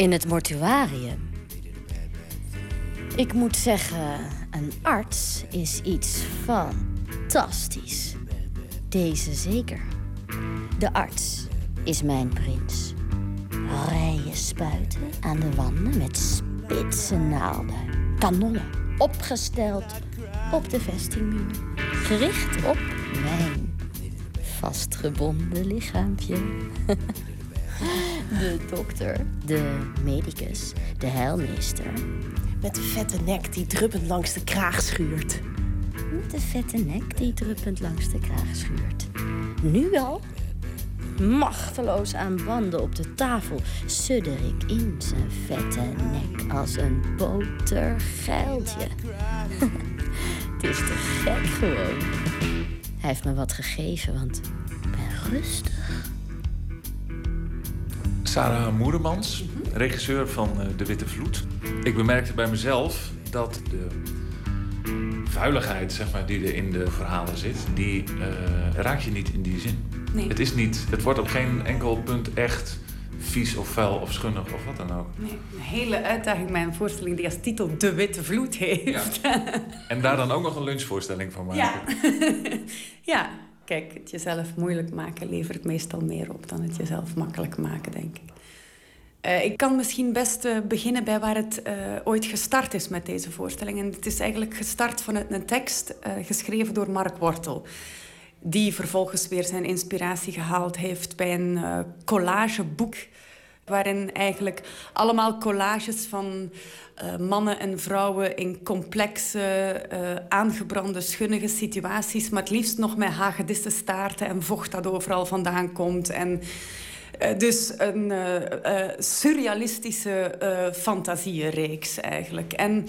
In het mortuarium. Ik moet zeggen, een arts is iets fantastisch. Deze zeker. De arts is mijn prins. Rijen spuiten aan de wanden met spitse naalden. Kanonnen opgesteld op de vestingmuur. Gericht op mijn vastgebonden lichaampje. De dokter, de medicus, de heilmeester. Met de vette nek die druppend langs de kraag schuurt. Met de vette nek die druppend langs de kraag schuurt. Nu al? Machteloos aan banden op de tafel sudder ik in zijn vette nek als een botergeiltje. Het is te gek gewoon. Hij heeft me wat gegeven, want ik ben rustig. Sarah Moeremans, regisseur van eh, De Witte Vloed. Ik bemerkte bij mezelf dat de vuiligheid zeg maar, die er in de verhalen zit, die eh, raakt je niet in die zin. Nee. Het, is niet, het wordt op geen enkel punt echt vies of vuil of schunnig of wat dan ook. Nee, een hele uitdaging bij een voorstelling die als titel De Witte Vloed heeft. En daar dan ook nog een lunchvoorstelling van maken. Ja. ja, kijk, het jezelf moeilijk maken levert meestal meer op dan het jezelf makkelijk maken, denk ik. Uh, ik kan misschien best uh, beginnen bij waar het uh, ooit gestart is met deze voorstelling. En het is eigenlijk gestart vanuit een tekst geschreven door Mark Wortel. Die vervolgens weer zijn inspiratie gehaald heeft bij een collageboek. Waarin eigenlijk allemaal collages van mannen en vrouwen in complexe, aangebrande, schunnige situaties. Maar het liefst nog met hagedissenstaarten en vocht dat overal vandaan komt. En uh, dus een surrealistische fantasiereeks eigenlijk. En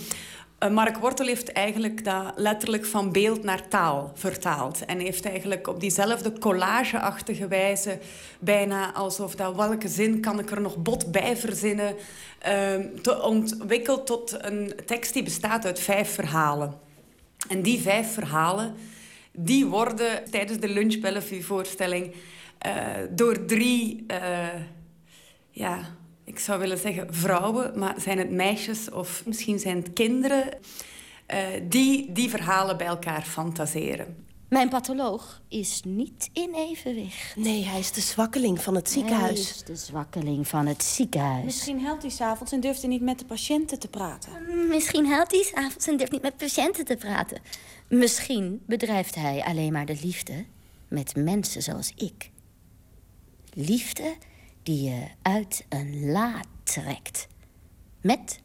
Mark Wortel heeft eigenlijk dat letterlijk van beeld naar taal vertaald. En heeft eigenlijk op diezelfde collageachtige wijze... bijna alsof dat welke zin kan ik er nog bot bij verzinnen... te ontwikkeld tot een tekst die bestaat uit vijf verhalen. En die vijf verhalen die worden tijdens de Lunch Bellevue-voorstelling uh, door drie, uh, ja, ik zou willen zeggen vrouwen, maar zijn het meisjes of misschien zijn het kinderen, uh, die die verhalen bij elkaar fantaseren. Mijn patholoog is niet in evenwicht. Nee, hij is de zwakkeling van het ziekenhuis. Hij is de zwakkeling van het ziekenhuis. Misschien helpt hij s'avonds en durft hij niet met de patiënten te praten. Misschien helpt hij s'avonds en durft niet met patiënten te praten. Misschien bedrijft hij alleen maar de liefde met mensen zoals ik. Liefde die je uit een la trekt. Met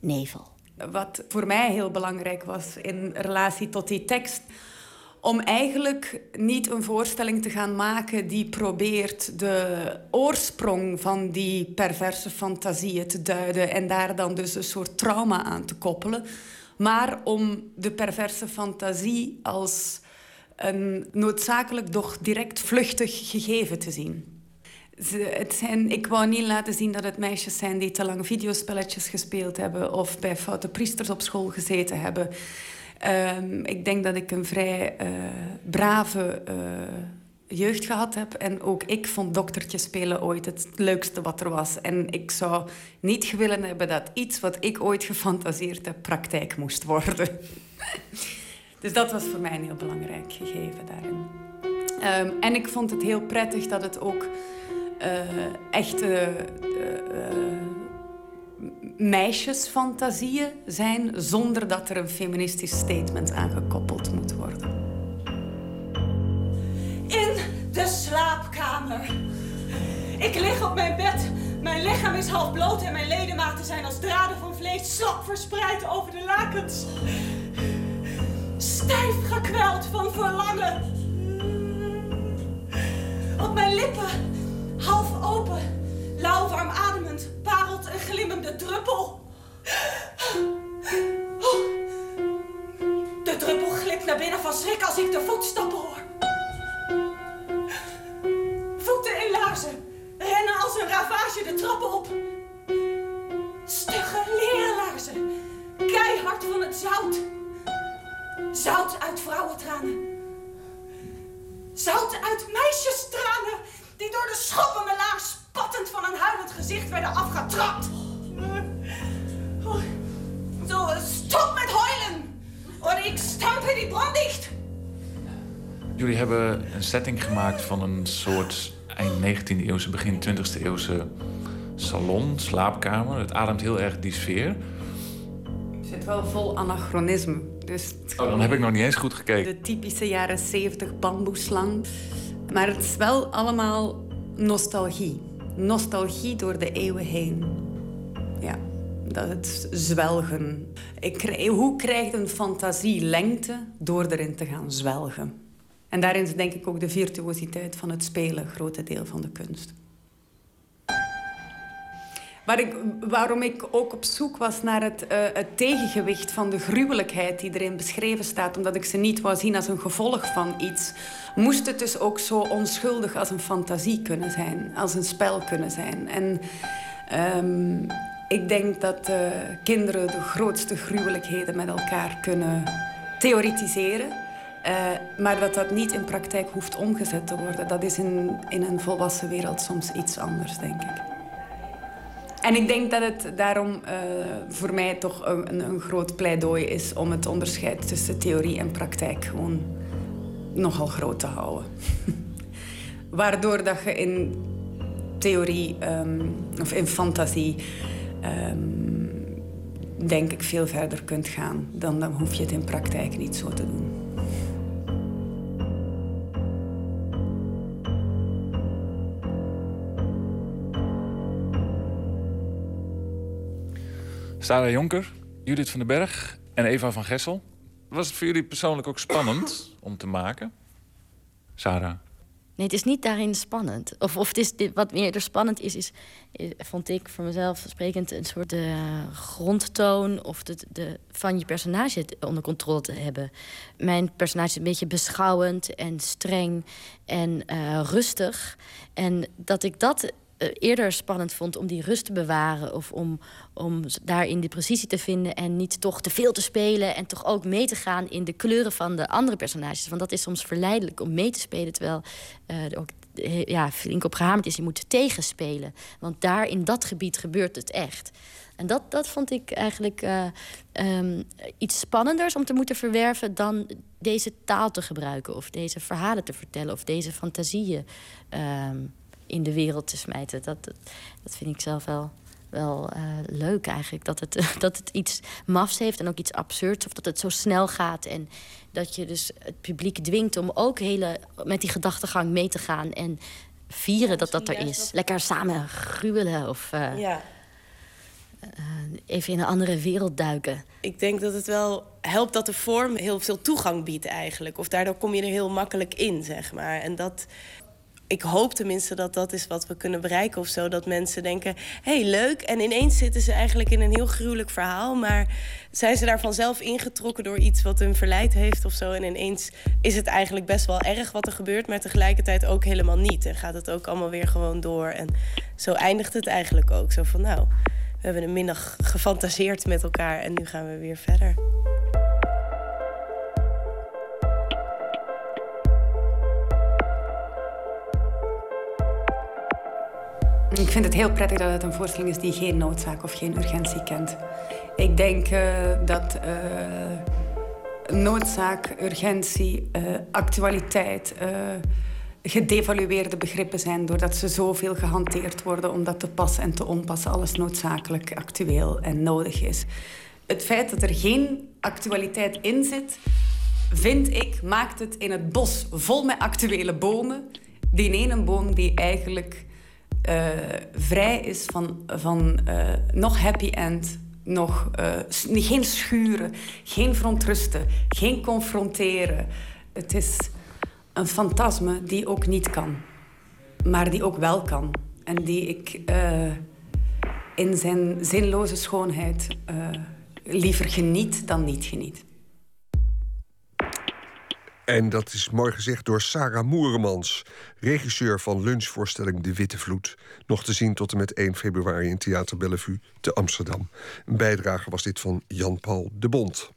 nevel. Wat voor mij heel belangrijk was in relatie tot die tekst om eigenlijk niet een voorstelling te gaan maken die probeert de oorsprong van die perverse fantasieën te duiden en daar dan dus een soort trauma aan te koppelen, maar om de perverse fantasie als een noodzakelijk doch direct vluchtig gegeven te zien. Ik wou niet laten zien dat het meisjes zijn die te lang videospelletjes gespeeld hebben of bij foute priesters op school gezeten hebben. Um, ik denk dat ik een vrij uh, brave uh, jeugd gehad heb. En ook ik vond doktertje spelen ooit het leukste wat er was. En ik zou niet willen hebben dat iets wat ik ooit gefantaseerd heb praktijk moest worden. dus dat was voor mij een heel belangrijk gegeven daarin. Um, en ik vond het heel prettig dat het ook echte uh, meisjesfantasieën zijn zonder dat er een feministisch statement aan gekoppeld moet worden. In de slaapkamer. Ik lig op mijn bed. Mijn lichaam is half bloot en mijn ledematen zijn als draden van vlees slap verspreid over de lakens. Stijf gekweld van verlangen. Op mijn lippen half open, lauw warm ademend, parelt een glimmende druppel. De druppel glipt naar binnen van schrik als ik de voetstappen hoor. Voeten in laarzen rennen als een ravage de trappen op. Stugge leerlaarzen, keihard van het zout. Zout uit vrouwentranen. Zout uit meisjestranen die door de schoppende laag spattend van een huilend gezicht werden afgetrapt. Zo, stop met huilen! Of ik stamp die brand dicht! Jullie hebben een setting gemaakt van een soort eind 19e eeuwse, begin 20e eeuwse salon, slaapkamer. Het ademt heel erg die sfeer. Het zit wel vol anachronisme. Dus oh, dan heb ik nog niet eens goed gekeken. De typische jaren 70 bamboeslang. Maar het is wel allemaal nostalgie. Nostalgie door de eeuwen heen. Ja, dat zwelgen. Ik, hoe krijgt een fantasie lengte door erin te gaan zwelgen? En daarin is denk ik ook de virtuositeit van het spelen grote deel van de kunst. Waarom ik ook op zoek was naar het, uh, het, tegengewicht van de gruwelijkheid die erin beschreven staat, omdat ik ze niet wou zien als een gevolg van iets, moest het dus ook zo onschuldig als een fantasie kunnen zijn, als een spel kunnen zijn. En um, ik denk dat kinderen de grootste gruwelijkheden met elkaar kunnen theoretiseren. Uh, maar dat dat niet in praktijk hoeft omgezet te worden. Dat is in, in een volwassen wereld soms iets anders, denk ik. En ik denk dat het daarom uh, voor mij toch een, een, groot pleidooi is om het onderscheid tussen theorie en praktijk gewoon nogal groot te houden. Waardoor dat je in theorie ehm, of in fantasie ehm, denk ik veel verder kunt gaan. Dan, dan hoef je het in praktijk niet zo te doen. Sarah Jonker, Judith van den Berg en Eva van Gessel. Was het voor jullie persoonlijk ook spannend om te maken? Sarah? Nee, het is niet daarin spannend. Of, of het is, dit- wat meer er spannend is, is, vond ik voor mezelf sprekend een soort de grondtoon of de, de, van je personage onder controle te hebben. Mijn personage is een beetje beschouwend en streng en eh, rustig. En dat ik dat eh, eerder spannend vond om die rust te bewaren of om, om daarin die precisie te vinden en niet toch te veel te spelen en toch ook mee te gaan in de kleuren van de andere personages. Want dat is soms verleidelijk om mee te spelen terwijl eh, er ook eh, ja, flink op gehamerd is. Je moet tegenspelen, want daar in dat gebied gebeurt het echt. En dat, dat vond ik eigenlijk eh, ehm, iets spannenders om te moeten verwerven dan deze taal te gebruiken of deze verhalen te vertellen of deze fantasieën ehm, in de wereld te smijten. Dat, dat, dat vind ik zelf wel, wel eh, leuk eigenlijk. Dat het, dat het iets mafs heeft en ook iets absurds. Of dat het zo snel gaat. En dat je dus het publiek dwingt om ook hele, met die gedachtegang mee te gaan. En vieren dat dat er is. Lekker samen gruwelen of eh, Ja. eh, even in een andere wereld duiken. Ik denk dat het wel helpt dat de vorm heel veel toegang biedt eigenlijk. Of daardoor kom je er heel makkelijk in, zeg maar. En dat... Ik hoop tenminste dat dat is wat we kunnen bereiken of zo. Dat mensen denken, hey, leuk. En ineens zitten ze eigenlijk in een heel gruwelijk verhaal. Maar zijn ze daar vanzelf ingetrokken door iets wat hun verleid heeft of zo. En ineens is het eigenlijk best wel erg wat er gebeurt. Maar tegelijkertijd ook helemaal niet. En gaat het ook allemaal weer gewoon door. En zo eindigt het eigenlijk ook. Zo van, nou, we hebben een middag gefantaseerd met elkaar. En nu gaan we weer verder. Ik vind het heel prettig dat het een voorstelling is die geen noodzaak of geen urgentie kent. Ik denk eh, dat eh, noodzaak, urgentie, eh, actualiteit gedevalueerde begrippen zijn doordat ze zoveel gehanteerd worden omdat te pas en te onpas alles noodzakelijk actueel en nodig is. Het feit dat er geen actualiteit in zit, vind ik, maakt het in het bos vol met actuele bomen. Die ene boom die eigenlijk eh, vrij is van, van eh, nog happy end, nog s- geen schuren, geen verontrusten, geen confronteren. Het is een fantasme die ook niet kan, maar die ook wel kan. En die ik in zijn zinloze schoonheid liever geniet dan niet geniet. En dat is mooi gezegd door Sarah Moeremans, regisseur van lunchvoorstelling De Witte Vloed. Nog te zien tot en met 1 februari in Theater Bellevue te Amsterdam. Een bijdrage was dit van Jan-Paul de Bond.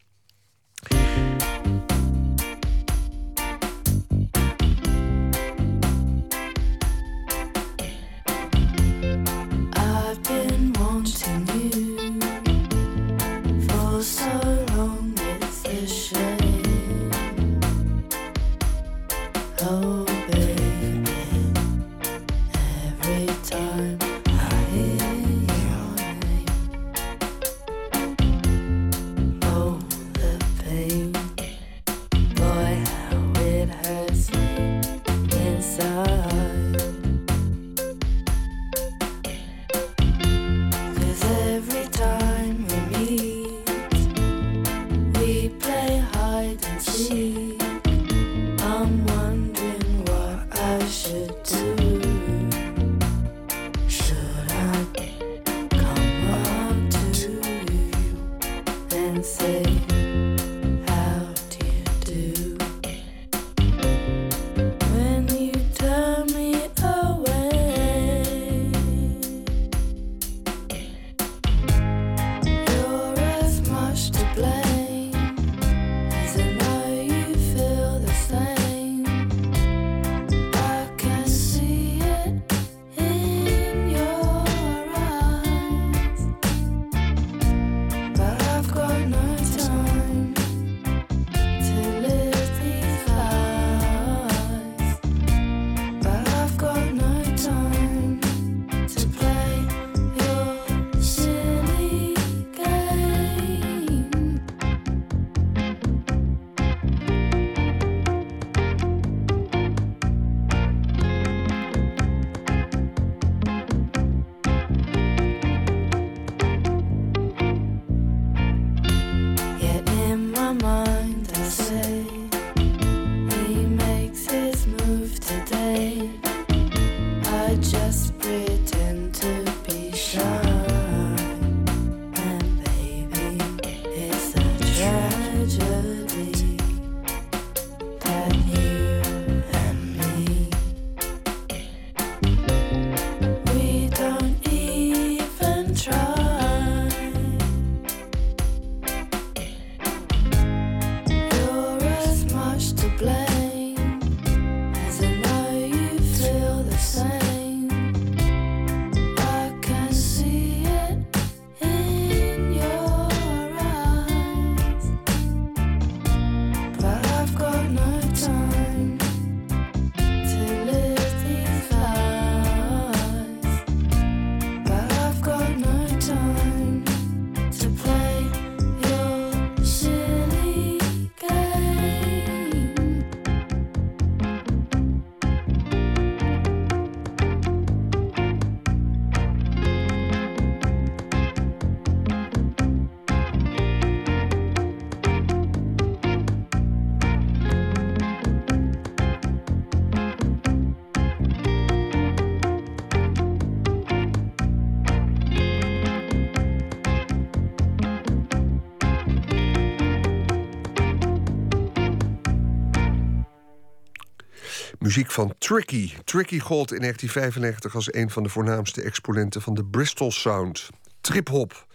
Muziek van Tricky. Tricky gold in 1995 als een van de voornaamste exponenten van de Bristol Sound. Trip-hop.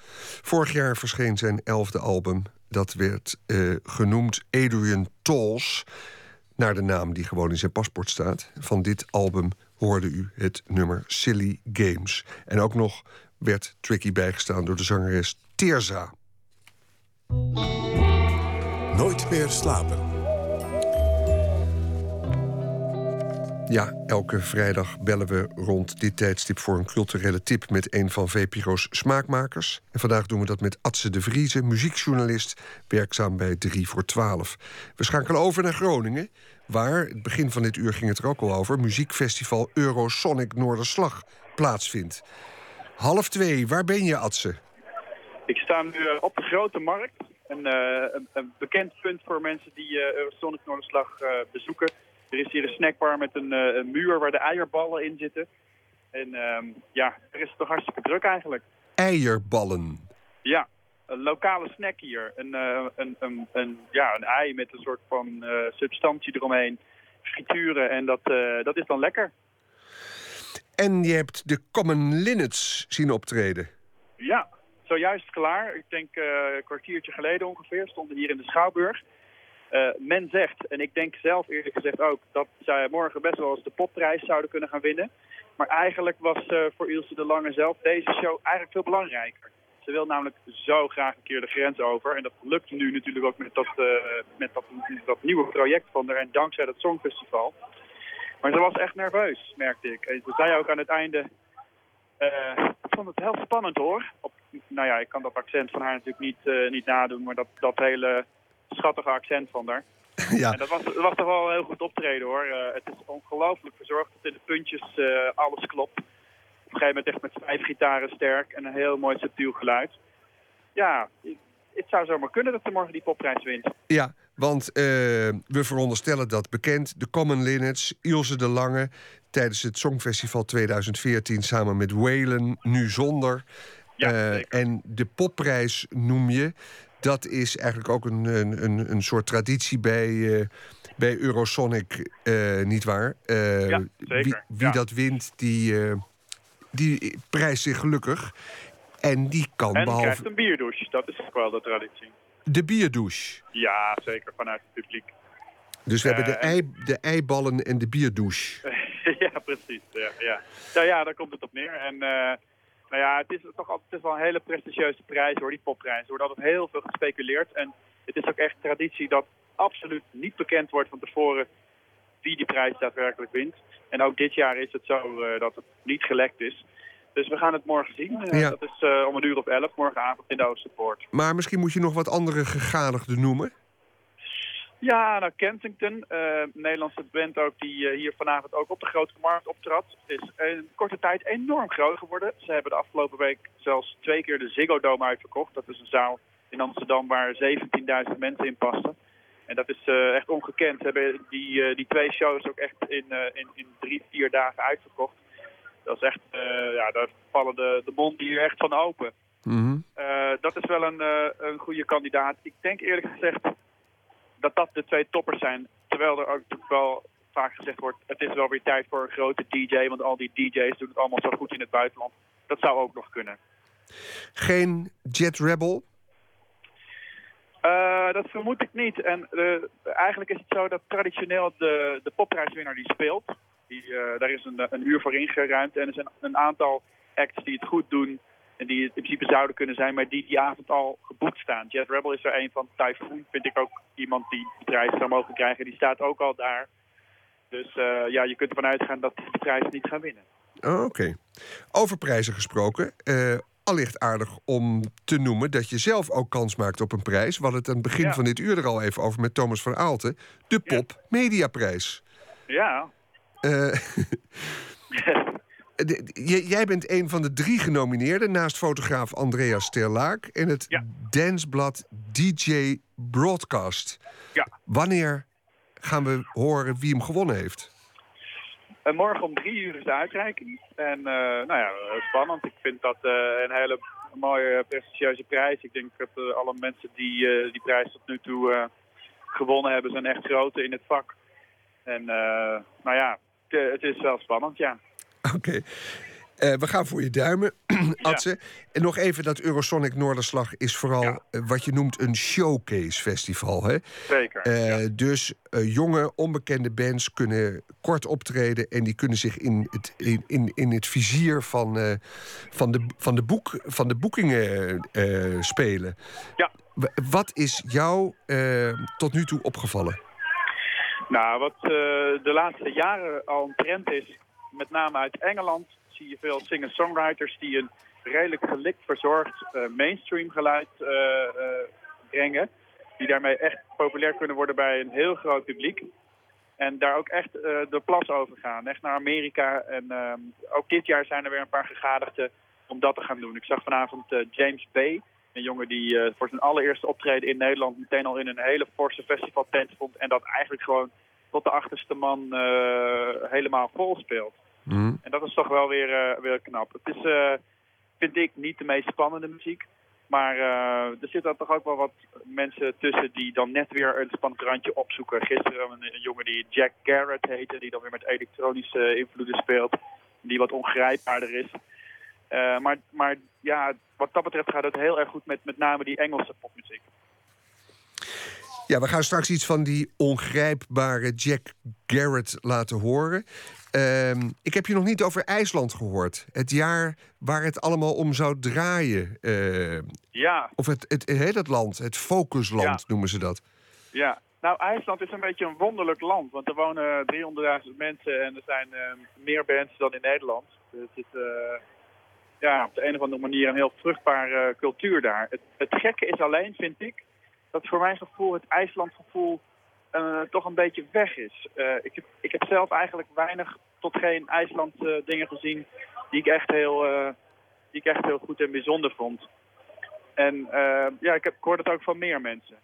Vorig jaar verscheen zijn elfde album. Dat werd eh, genoemd Adrian Tolls. Naar de naam die gewoon in zijn paspoort staat. Van dit album hoorde u het nummer Silly Games. En ook nog werd Tricky bijgestaan door de zangeres Teerza. Nooit meer slapen. Ja, elke vrijdag bellen we rond dit tijdstip voor een culturele tip met een van VPRO's smaakmakers. En vandaag doen we dat met Atse de Vrieze, muziekjournalist, werkzaam bij 3 voor 12. We schakelen over naar Groningen, waar, het begin van dit uur ging het er ook al over, muziekfestival Eurosonic Noorderslag plaatsvindt. Half twee, waar ben je, Atse? Ik sta nu eh, op de Grote Markt. Een, eh, een, een bekend punt voor mensen die eh, Eurosonic Noorderslag bezoeken. Er is hier een snackbar met een, eh, een muur waar de eierballen in zitten. En ehm, ja, er is toch hartstikke druk eigenlijk. Eierballen. Ja, een lokale snack hier. Een, eh, een, een, een, ja, een ei met een soort van eh, substantie eromheen. Frituren en dat, dat is dan lekker. En je hebt de Common Linnets zien optreden. Ja, zojuist klaar. Ik denk een kwartiertje geleden ongeveer. Stonden hier in de Schouwburg. Eh, men zegt, en ik denk zelf eerlijk gezegd ook... dat zij morgen best wel eens de popprijs zouden kunnen gaan winnen. Maar eigenlijk was eh, voor Ilse de Lange zelf deze show eigenlijk veel belangrijker. Ze wil namelijk zo graag een keer de grens over. En dat lukt nu natuurlijk ook met dat, eh, met dat, nieuwe project van haar. En dankzij dat Songfestival. Maar ze was echt nerveus, merkte ik. En ze zei ook aan het einde... ik vond het heel spannend hoor. Op, nou ja, ik kan dat accent van haar natuurlijk niet, niet nadoen. Maar dat, dat hele schattige accent van haar. Ja. En dat was, dat was toch wel een heel goed optreden hoor. Eh, het is ongelooflijk verzorgd dat in de puntjes eh, alles klopt. Op een gegeven moment echt met vijf gitaren sterk en een heel mooi subtiel geluid. Ja, het zou zomaar kunnen dat ze morgen die popprijs wint. Ja, want eh, we veronderstellen dat bekend de Common Linnets, Ilse de Lange, tijdens het Songfestival 2014 samen met Whalen, nu zonder. En de popprijs noem je. Dat is eigenlijk ook een, een, een, een soort traditie bij, eh, bij Eurosonic, eh niet waar? Eh, Ja, Wie, zeker, wie ja. dat wint, die, eh, die prijst zich gelukkig. En die kan en behalve krijgt een bierdouche, dat is ook wel de traditie. de bierdouche. Ja, zeker, vanuit het publiek. Dus we hebben de, Eh, ei, de eiballen en de bierdouche. ja, precies. Ja, ja. Nou ja, daar komt het op neer. En eh, nou ja, het is toch altijd het is wel een hele prestigieuze prijs hoor, die popprijs. Er wordt altijd heel veel gespeculeerd. En het is ook echt traditie dat absoluut niet bekend wordt van tevoren wie die prijs daadwerkelijk wint. En ook dit jaar is het zo eh, dat het niet gelekt is. Dus we gaan het morgen zien. Eh, Ja. Dat is eh, om een uur of elf, morgenavond in de Oosterpoort. Maar misschien moet je nog wat andere gegadigden noemen. Ja, nou Kensington, een Nederlandse band ook die eh, hier vanavond ook op de Grote Markt optrad, is in korte tijd enorm groot geworden. Ze hebben de afgelopen week zelfs twee keer de Ziggo Dome uitverkocht. Dat is een zaal in Amsterdam waar 17.000 mensen in passen. En dat is eh, echt ongekend. Ze hebben die, die twee shows ook echt in, in, in drie, vier dagen uitverkocht. Dat is echt, ja, daar vallen de, de monden hier echt van open. Eh, dat is wel een, een goede kandidaat. Ik denk eerlijk gezegd dat dat de twee toppers zijn. Terwijl er ook wel vaak gezegd wordt... het is wel weer tijd voor een grote DJ... want al die DJ's doen het allemaal zo goed in het buitenland. Dat zou ook nog kunnen. Geen Jet Rebel. Eh, dat vermoed ik niet. En eh, eigenlijk is het zo dat traditioneel de, de popprijswinnaar die speelt... Die, eh, daar is een, een uur voor ingeruimd. En er zijn een aantal acts die het goed doen... en die het in principe zouden kunnen zijn... maar die die avond al geboekt staan. Jet Rebel is er een van. Typhoon vind ik ook iemand die de prijs zou mogen krijgen. Die staat ook al daar. Dus eh, ja, je kunt ervan uitgaan dat die de prijs niet gaan winnen. Oh, Oké. Over prijzen gesproken. eh allicht aardig om te noemen dat je zelf ook kans maakt op een prijs. We hadden het aan het begin Ja. van dit uur er al even over met Thomas van Aalten. De Pop Mediaprijs. Ja, j- jij bent een van de drie genomineerden naast fotograaf Andreas Terlaak en het dansblad DJ Broadcast. Ja. Wanneer gaan we horen wie hem gewonnen heeft? En morgen om drie uur is de uitreiking. En eh, nou ja, eh, spannend. Ik vind dat eh, een hele mooie prestigieuze prijs. Ik denk dat eh, alle mensen die eh, die prijs tot nu toe eh, gewonnen hebben, zijn echt grote in het vak. En eh, nou ja, het, het is wel spannend, ja. Oké. Eh, we gaan voor je duimen, Adse. En nog even, dat Eurosonic Noorderslag is vooral eh, wat je noemt een showcase festival. Hè? Zeker. Eh, Dus jonge, onbekende bands kunnen kort optreden... en die kunnen zich in het, in, in, in het vizier van, van, de, van, de boek, van de boekingen spelen. Ja. Wat is jou tot nu toe opgevallen? Nou, wat de laatste jaren al een trend is, met name uit Engeland, zie je veel singer-songwriters die een redelijk gelikt verzorgd eh, mainstream geluid eh, eh, brengen. Die daarmee echt populair kunnen worden bij een heel groot publiek. En daar ook echt de plas over gaan. Echt naar Amerika. En ook dit jaar zijn er weer een paar gegadigden om dat te gaan doen. Ik zag vanavond James Bay. Een jongen die voor zijn allereerste optreden in Nederland meteen al in een hele forse festivaltent stond. En dat eigenlijk gewoon tot de achterste man eh, helemaal vol speelt. En dat is toch wel weer, eh, weer knap. Het is, eh, vind ik, niet de meest spannende muziek. Maar eh, er zitten toch ook wel wat mensen tussen die dan net weer een spannend randje opzoeken. Gisteren een, een jongen die Jack Garrett heette, die dan weer met elektronische invloeden speelt. Die wat ongrijpbaarder is. Maar, maar ja, wat dat betreft gaat het heel erg goed met met name die Engelse popmuziek. Ja, we gaan straks iets van die ongrijpbare Jack Garrett laten horen. Ehm, ik heb je nog niet over IJsland gehoord. Het jaar waar het allemaal om zou draaien. Eh, Ja, of het, het, dat land, het focusland Ja. noemen ze dat. Ja, nou IJsland is een beetje een wonderlijk land. Want er wonen 300.000 mensen en er zijn eh, meer bands dan in Nederland. Dus het is eh, ja, op de een of andere manier een heel vruchtbare cultuur daar. Het, het gekke is alleen, vind ik, dat voor mijn gevoel het IJslandgevoel eh, toch een beetje weg is. Eh, ik, heb, ik heb zelf eigenlijk weinig tot geen IJsland eh, dingen gezien die ik echt heel, die ik echt heel goed en bijzonder vond. En ja, ik, heb, ik hoorde het ook van meer mensen.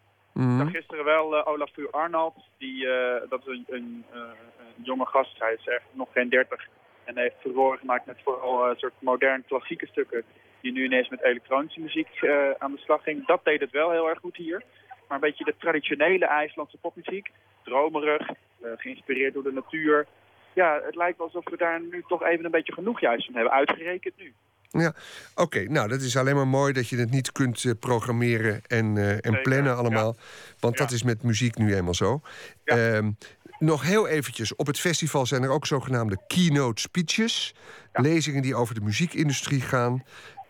Zag gisteren wel Olafur Arnold, die, dat is een, een, een jonge gast, hij is echt nog geen dertig. En heeft furoren gemaakt met vooral een soort modern klassieke stukken, die nu ineens met elektronische muziek eh, aan de slag ging. Dat deed het wel heel erg goed hier. Maar een beetje de traditionele IJslandse popmuziek, dromerig, eh, geïnspireerd door de natuur. Ja, het lijkt wel alsof we daar nu toch even een beetje genoeg juist van hebben, uitgerekend nu. Ja, oké. nou, dat is alleen maar mooi dat je het niet kunt eh, programmeren en, en plannen allemaal. Want dat is met muziek nu eenmaal zo. Ehm, nog heel eventjes. Op het festival zijn er ook zogenaamde keynote speeches. Lezingen die over de muziekindustrie gaan.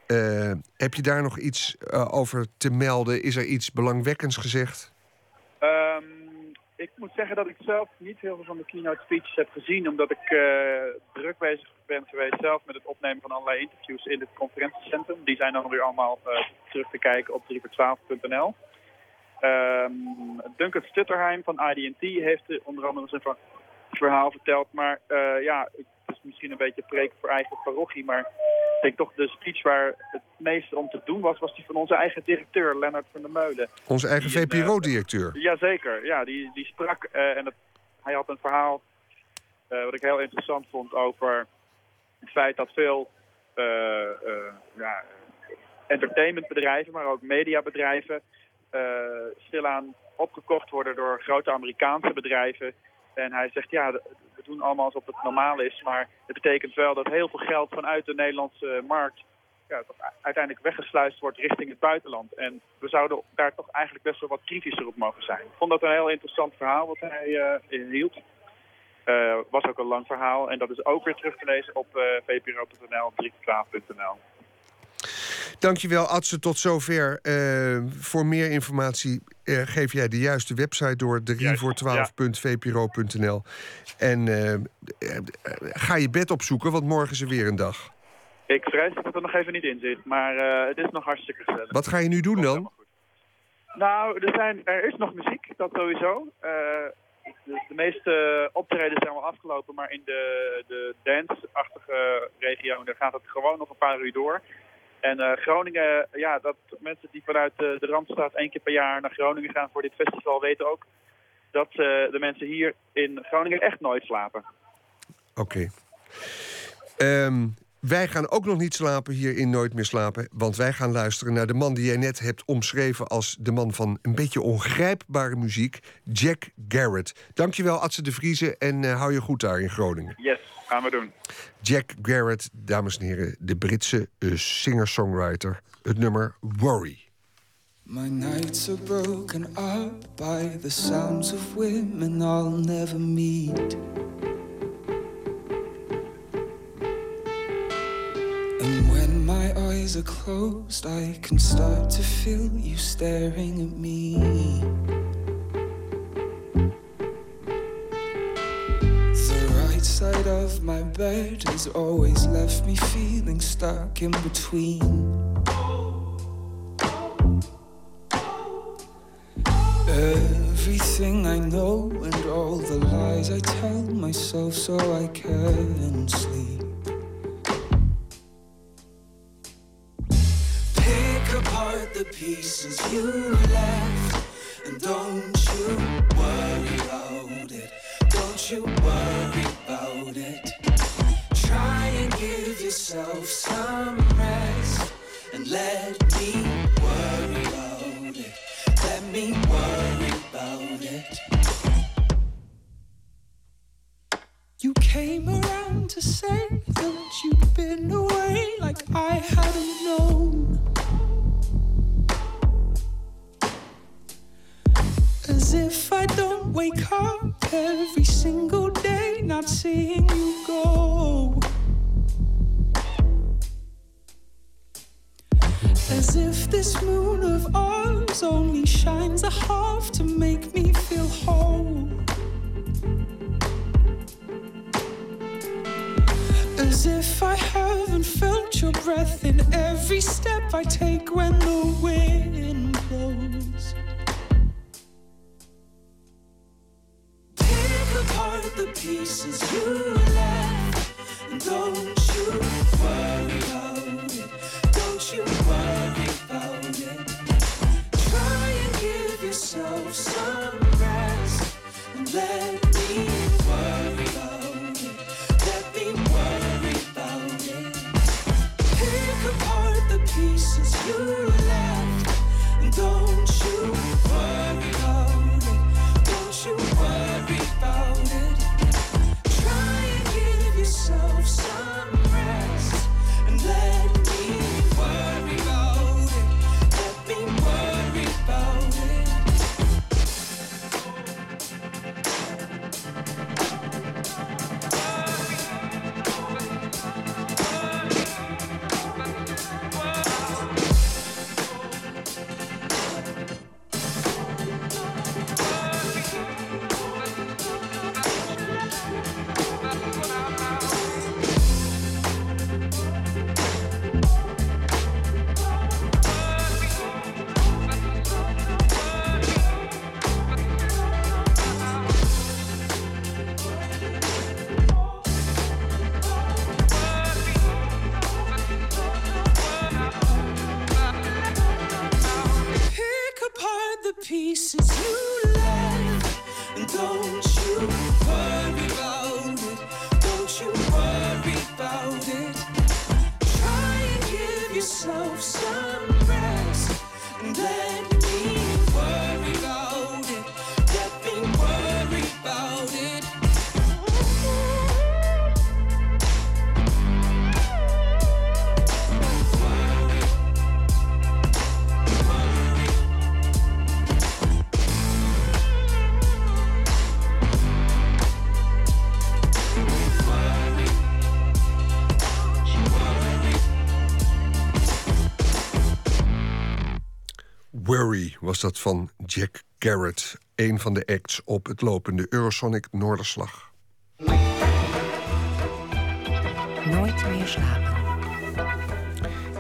Eh, heb je daar nog iets eh, over te melden? Is er iets belangwekkends gezegd? Ehm, ik moet zeggen dat ik zelf niet heel veel van de keynote speeches heb gezien, omdat ik eh, druk bezig ben geweest zelf met het opnemen van allerlei interviews in het conferentiecentrum. Die zijn dan weer allemaal terug te kijken op 3voor12.nl. Ehm Duncan Stutterheim van IDT heeft onder andere zijn ver- verhaal verteld. Maar ja, het is misschien een beetje preken voor eigen parochie. Maar ik denk toch de speech waar het meeste om te doen was, was die van onze eigen directeur, Lennart van der Meulen. Onze eigen eh, VPRO-directeur. Jazeker, ja, die, die sprak eh, en het, hij had een verhaal eh, wat ik heel interessant vond over het feit dat veel ja, entertainmentbedrijven, maar ook mediabedrijven, stilaan opgekocht worden door grote Amerikaanse bedrijven. En hij zegt, ja, doen allemaal alsof het normaal is, maar het betekent wel dat heel veel geld vanuit de Nederlandse markt ja, uiteindelijk weggesluist wordt richting het buitenland. En we zouden daar toch eigenlijk best wel wat kritischer op mogen zijn. Ik vond dat een heel interessant verhaal wat hij eh, hield. Eh, was ook een lang verhaal en dat is ook weer terug te lezen op eh vpro.nl, 312.nl. Dankjewel, Adse. Tot zover. Eh, voor meer informatie eh, geef jij de juiste website door 3voor12.vpro.nl. En eh, ga je bed opzoeken, want morgen is er weer een dag. Ik vrees dat het er nog even niet in zit, maar eh, het is nog hartstikke gezellig. Wat ga je nu doen dan? Nou, er, zijn, er is nog muziek, dat sowieso. Eh, de, de meeste optredens zijn wel afgelopen, maar in de, de dance-achtige regio daar gaat het gewoon nog een paar uur door. En eh, Groningen, ja, dat mensen die vanuit eh, de Randstad één keer per jaar naar Groningen gaan voor dit festival weten ook dat eh, de mensen hier in Groningen echt nooit slapen. Oké. Ehm, Wij gaan ook nog niet slapen hier in Nooit meer slapen. Want wij gaan luisteren naar de man die jij net hebt omschreven als de man van een beetje ongrijpbare muziek, Jack Garrett. Dankjewel, Atze de Vriezen, en eh, hou je goed daar in Groningen. Yes, gaan we doen. Jack Garrett, dames en heren, de Britse eh, singer-songwriter. Het nummer Worry. My nights are broken up by the sounds of women I'll never meet. Eyes are closed, I can start to feel you staring at me. The right side of my bed has always left me feeling stuck in between. Everything I know and all the lies I tell myself so I can sleep. Pick apart the pieces you left and don't you worry about it. Don't you worry about it. Try and give yourself some rest and let me worry about it. Let me worry about it. You came around to say that you'd been away like I hadn't known. If I don't wake up every single day not seeing you go. As if this moon of ours only shines a half to make me feel whole. As if I haven't felt your breath in every step I take when the wind pieces you left, don't you worry about it. Don't you worry about it. Try and give yourself some rest, and let was dat van Jack Garrett, een van de acts op het lopende Eurosonic Noorderslag. Nooit meer slapen.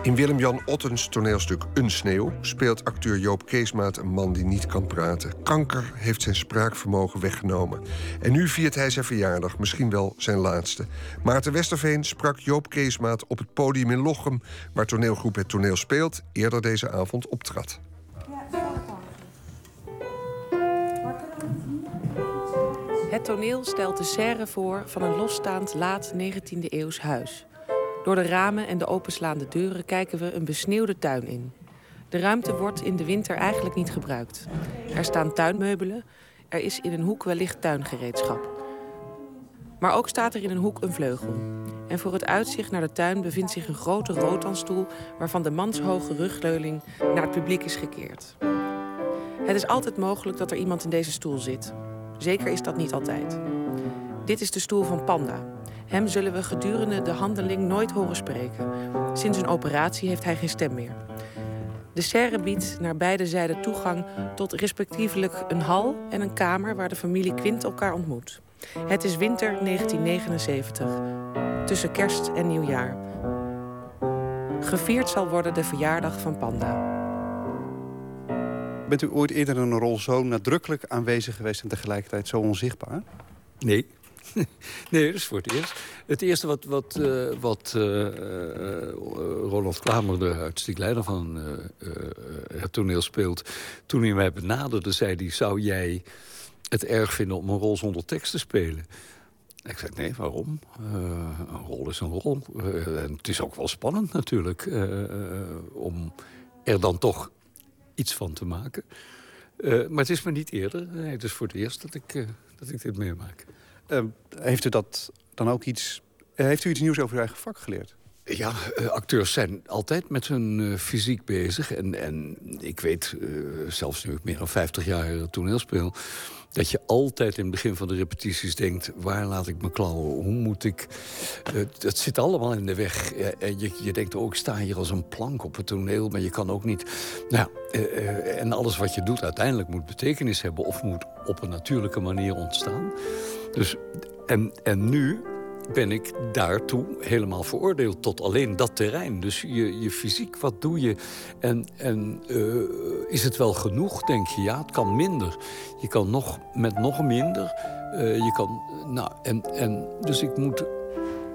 In Willem-Jan Ottens toneelstuk Een Sneeuw speelt acteur Joop Keesmaat een man die niet kan praten. Kanker heeft zijn spraakvermogen weggenomen. En nu viert hij zijn verjaardag, misschien wel zijn laatste. Maarten Westerveen sprak Joop Keesmaat op het podium in Lochem, waar toneelgroep Het Toneel speelt, eerder deze avond optrad. Het toneel stelt de serre voor van een losstaand laat 19e eeuws huis. Door de ramen en de openslaande deuren kijken we een besneeuwde tuin in. De ruimte wordt in de winter eigenlijk niet gebruikt. Er staan tuinmeubelen, er is in een hoek wellicht tuingereedschap. Maar ook staat er in een hoek een vleugel. En voor het uitzicht naar de tuin bevindt zich een grote rotanstoel... waarvan de manshoge rugleuning naar het publiek is gekeerd. Het is altijd mogelijk dat er iemand in deze stoel zit. Zeker is dat niet altijd. Dit is de stoel van Panda. Hem zullen we gedurende de handeling nooit horen spreken. Sinds een operatie heeft hij geen stem meer. De serre biedt naar beide zijden toegang tot respectievelijk een hal en een kamer waar de familie Quint elkaar ontmoet. Het is winter 1979, tussen kerst en nieuwjaar. Gevierd zal worden de verjaardag van Panda. Bent u ooit eerder een rol zo nadrukkelijk aanwezig geweest en tegelijkertijd zo onzichtbaar? Nee. nee, dat is voor het eerst. Het eerste wat, wat, eh, wat eh, eh, Ronald Klamer, de artistiek leider van het toneel, speelt... toen hij mij benaderde, zei hij... zou jij het erg vinden om een rol zonder tekst te spelen? Ik zei, nee, waarom? Een rol is een rol. En het is ook wel spannend natuurlijk... om er dan toch iets van te maken. Eh, maar het is me niet eerder. Nee, het is voor het eerst dat ik, eh, dat ik dit meemaak. Eh, heeft u dat dan ook iets... eh, heeft u iets nieuws over uw eigen vak geleerd? Ja, acteurs zijn altijd met hun fysiek bezig. En, en ik weet, zelfs nu ik meer dan 50 jaar toneel speel... dat je altijd in het begin van de repetities denkt... waar laat ik me klauwen? Hoe moet ik... Eh, dat zit allemaal in de weg. Je, je denkt ook, ik sta hier als een plank op het toneel... maar je kan ook niet... Nou, eh, eh, en alles wat je doet uiteindelijk moet betekenis hebben... of moet op een natuurlijke manier ontstaan. Dus, en, en nu ben ik daartoe helemaal veroordeeld tot alleen dat terrein. Dus je, je fysiek, wat doe je? En, en eh, is het wel genoeg, denk je? Ja, het kan minder. Je kan nog met nog minder. Eh, je kan, nou, en, en, dus ik moet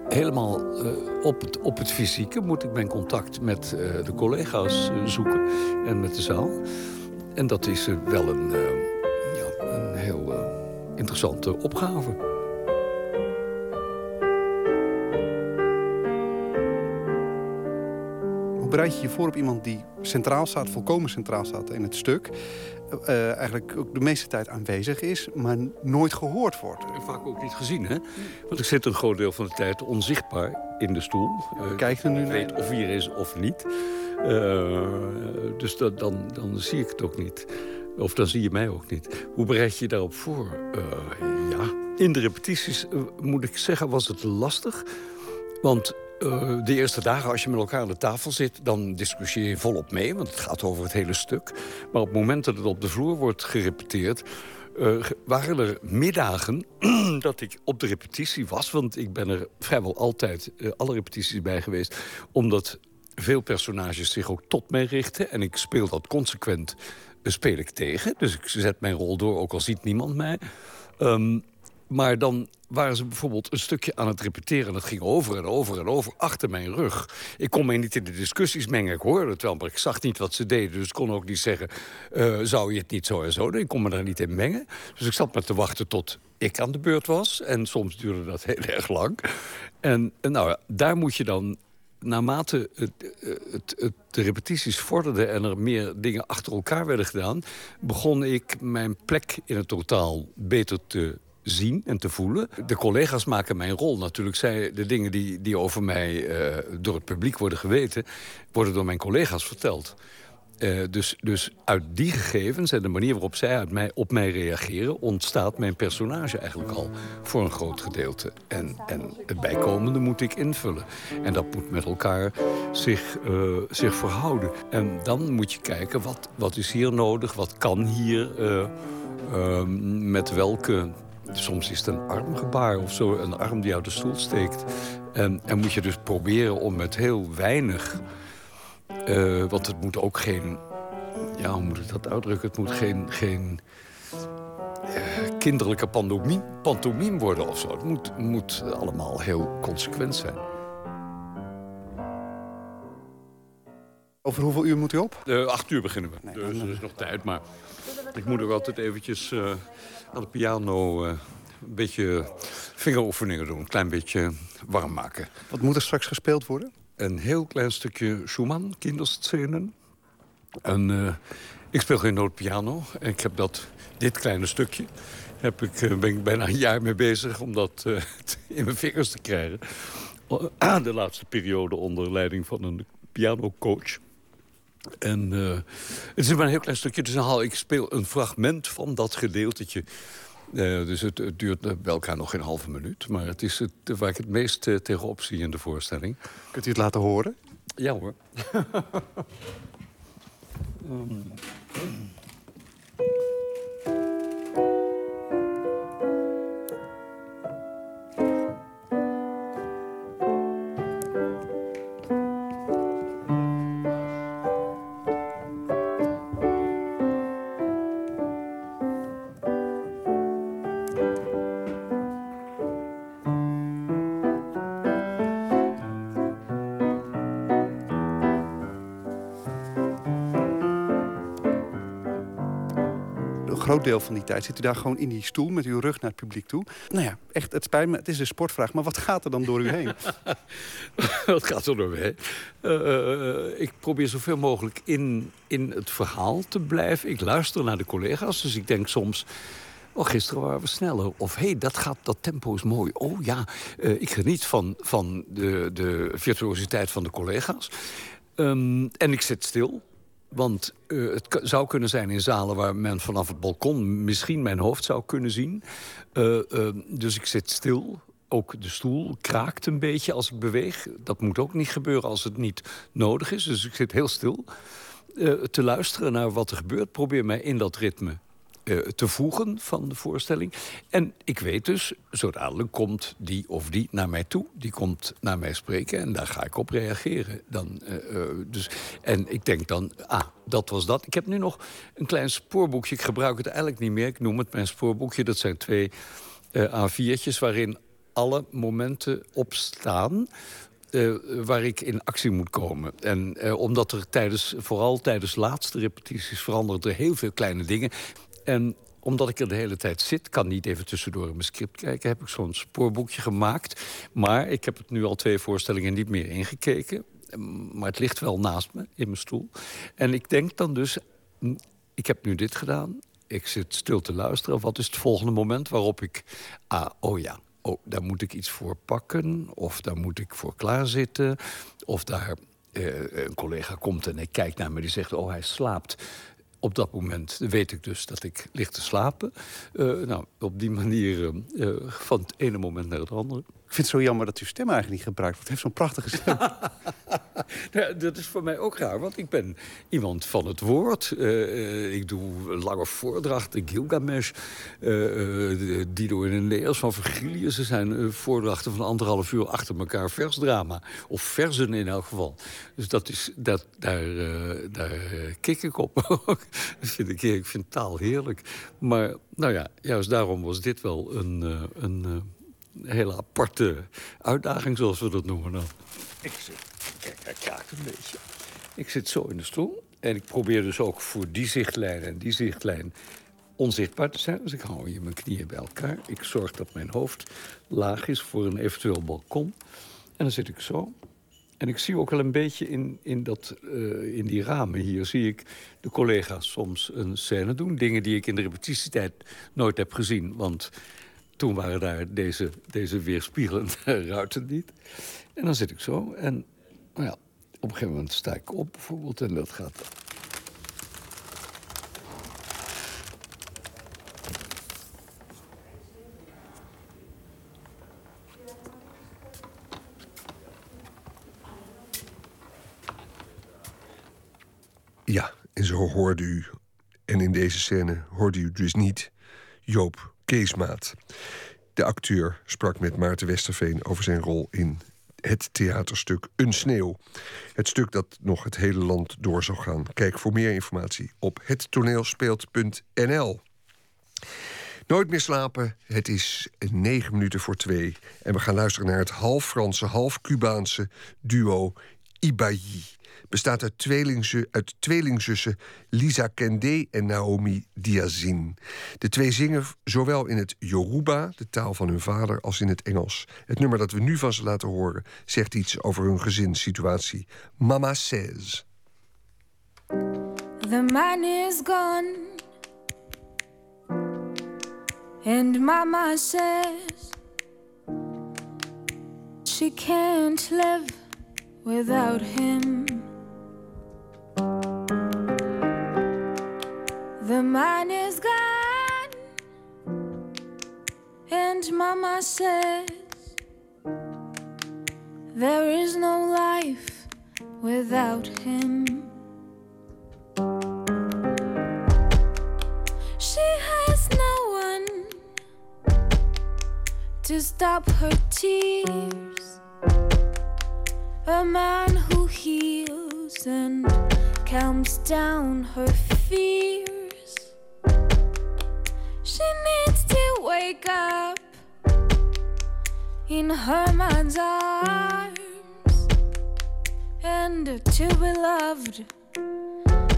helemaal eh, op, het, op het fysieke... moet ik mijn contact met de collega's zoeken en met de zaal. En dat is wel een, ja, een heel interessante opgave. Bereid je je voor op iemand die centraal staat, volkomen centraal staat in het stuk... eh, eigenlijk ook de meeste tijd aanwezig is, maar nooit gehoord wordt? En vaak ook niet gezien, hè? Want ik zit een groot deel van de tijd onzichtbaar in de stoel. Kijk er nu ik naar? weet of hij er is of niet. Eh, dus dat, dan, dan zie ik het ook niet. Of dan zie je mij ook niet. Hoe bereid je je daarop voor? Eh, ja, in de repetities, eh, moet ik zeggen, was het lastig. Want eh, de eerste dagen, als je met elkaar aan de tafel zit... dan discussieer je volop mee, want het gaat over het hele stuk. Maar op het moment dat het op de vloer wordt gerepeteerd... eh, waren er middagen dat ik op de repetitie was. Want ik ben er vrijwel altijd eh, alle repetities bij geweest. Omdat veel personages zich ook tot mij richten. En ik speel dat consequent speel ik tegen. Dus ik zet mijn rol door, ook al ziet niemand mij. Ehm, maar dan waren ze bijvoorbeeld een stukje aan het repeteren. Dat ging over en over en over achter mijn rug. Ik kon mij niet in de discussies mengen. Ik hoorde het wel, maar ik zag niet wat ze deden. Dus ik kon ook niet zeggen, eh, zou je het niet zo en zo doen? Ik kon me daar niet in mengen. Dus ik zat maar te wachten tot ik aan de beurt was. En soms duurde dat heel erg lang. En, en nou, daar moet je dan naarmate het, het, het, de repetities vorderden en er meer dingen achter elkaar werden gedaan... begon ik mijn plek in het totaal beter te zien en te voelen. De collega's maken mijn rol natuurlijk. Zij, de dingen die, die over mij eh, door het publiek worden geweten... worden door mijn collega's verteld. Eh, dus, dus uit die gegevens en de manier waarop zij uit mij, op mij reageren... ontstaat mijn personage eigenlijk al voor een groot gedeelte. En, en het bijkomende moet ik invullen. En dat moet met elkaar zich, eh, zich verhouden. En dan moet je kijken, wat, wat is hier nodig? Wat kan hier? eh, eh, met welke... Soms is het een armgebaar of zo, een arm die uit de stoel steekt. En, en moet je dus proberen om met heel weinig... Eh, want het moet ook geen... Ja, hoe moet ik dat uitdrukken? Het moet geen, geen eh, kinderlijke pantomime worden of zo. Het moet, moet allemaal heel consequent zijn. Over hoeveel uur moet u op? Uh, acht uur beginnen we. dus er is nog tijd, maar ik moet ook altijd eventjes eh, aan de piano eh, een beetje vingeroefeningen doen. Een klein beetje warm maken. Wat moet er straks gespeeld worden? Een heel klein stukje Schumann, kinderscenen. En eh, ik speel geen nootpiano. En ik heb dat, dit kleine stukje... Heb ik, eh, ben ik bijna een jaar mee bezig om dat eh, in mijn vingers te krijgen. De laatste periode onder leiding van een pianocoach. En eh, het is maar een heel klein stukje. Dus dan haal ik speel een fragment van dat gedeeltetje. Eh, dus het, het duurt eh, bij elkaar nog geen halve minuut. Maar het is het, waar ik het meest eh, tegenop zie in de voorstelling. Kunt u het laten horen? Ja hoor. Ehm, deel van die tijd zit u daar gewoon in die stoel met uw rug naar het publiek toe. Nou ja, echt, het spijt me, het is een sportvraag. Maar wat gaat er dan door u heen? Wat gaat er door me heen? Eh, eh, ik probeer zoveel mogelijk in, in het verhaal te blijven. Ik luister naar de collega's, dus ik denk soms... Oh, gisteren waren we sneller. Of hé, hey, dat, gaat, dat tempo is mooi. Oh ja, eh, ik geniet van, van de, de virtuositeit van de collega's. Ehm, en ik zit stil. Want eh, het zou kunnen zijn in zalen waar men vanaf het balkon misschien mijn hoofd zou kunnen zien. Eh, eh, dus ik zit stil. Ook de stoel kraakt een beetje als ik beweeg. Dat moet ook niet gebeuren als het niet nodig is. Dus ik zit heel stil eh, te luisteren naar wat er gebeurt. Probeer mij in dat ritme eh, te voegen van de voorstelling. En ik weet dus, zo dadelijk komt die of die naar mij toe. Die komt naar mij spreken en daar ga ik op reageren. Dan, eh, eh, dus, en ik denk dan, ah, dat was dat. Ik heb nu nog een klein spoorboekje. Ik gebruik het eigenlijk niet meer. Ik noem het mijn spoorboekje. Dat zijn twee eh, A4'tjes waarin alle momenten op staan... eh, waar ik in actie moet komen. En omdat er tijdens, vooral tijdens laatste repetities... veranderen er heel veel kleine dingen. En omdat ik er de hele tijd zit, kan niet even tussendoor in mijn script kijken... heb ik zo'n spoorboekje gemaakt. Maar ik heb het nu al twee voorstellingen niet meer ingekeken. Maar het ligt wel naast me, in mijn stoel. En ik denk dan dus, hm, ik heb nu dit gedaan... Ik zit stil te luisteren. Wat is het volgende moment waarop ik... Ah, oh ja, oh, daar moet ik iets voor pakken. Of daar moet ik voor klaarzitten. Of daar eh, een collega komt en hij kijkt naar me die zegt... oh, hij slaapt. Op dat moment weet ik dus dat ik lig te slapen. Eh, nou, op die manier eh, eh, van het ene moment naar het andere. Ik vind het zo jammer dat uw stem eigenlijk niet gebruikt wordt. Het heeft zo'n prachtige stem. Dat is voor mij ook raar, want ik ben iemand van het woord. Eh, eh, ik doe lange voordrachten, Gilgamesh, eh, eh, Dido in Aeneas van Virgilius. Er zijn voordrachten van anderhalf uur achter elkaar versdrama. Of versen in elk geval. Dus dat is, dat, daar, eh, daar kik ik op. vind ik, ik vind taal heerlijk. Maar nou ja, juist daarom was dit wel een, een hele aparte uitdaging, zoals we dat noemen dan. Ik zit, kijk, hij kraakt een beetje. Ik zit zo in de stoel en ik probeer dus ook voor die zichtlijn en die zichtlijn onzichtbaar te zijn. Dus ik hou hier mijn knieën bij elkaar. Ik zorg dat mijn hoofd laag is voor een eventueel balkon. En dan zit ik zo. En ik zie ook wel een beetje in, in, dat, eh, in die ramen hier... zie ik de collega's soms een scène doen. Dingen die ik in de repetitietijd nooit heb gezien. Want toen waren daar deze, deze weerspiegelende ruiten niet. En dan zit ik zo en nou ja, op een gegeven moment sta ik op bijvoorbeeld... en dat gaat Ja, en zo hoorde u, en in deze scène hoorde u dus niet Joop Keesmaat. De acteur sprak met Maarten Westerveen over zijn rol in het theaterstuk Een Sneeuw. Het stuk dat nog het hele land door zou gaan. Kijk voor meer informatie op hettoneelspeelt.nl. Nooit meer slapen. Het is negen minuten voor twee. En we gaan luisteren naar het half Franse, half Cubaanse duo Ibayi bestaat uit, tweelingzu uit tweelingzussen Lisa Kende en Naomi Diazin. De twee zingen zowel in het Yoruba, de taal van hun vader, als in het Engels. Het nummer dat we nu van ze laten horen zegt iets over hun gezinssituatie. Mama says. The man is gone, and Mama says she can't live without him. The man is gone, and Mama says there is no life without him. She has no one to stop her tears. A man who heals and calms down her fears. She needs to wake up in her man's arms and to be loved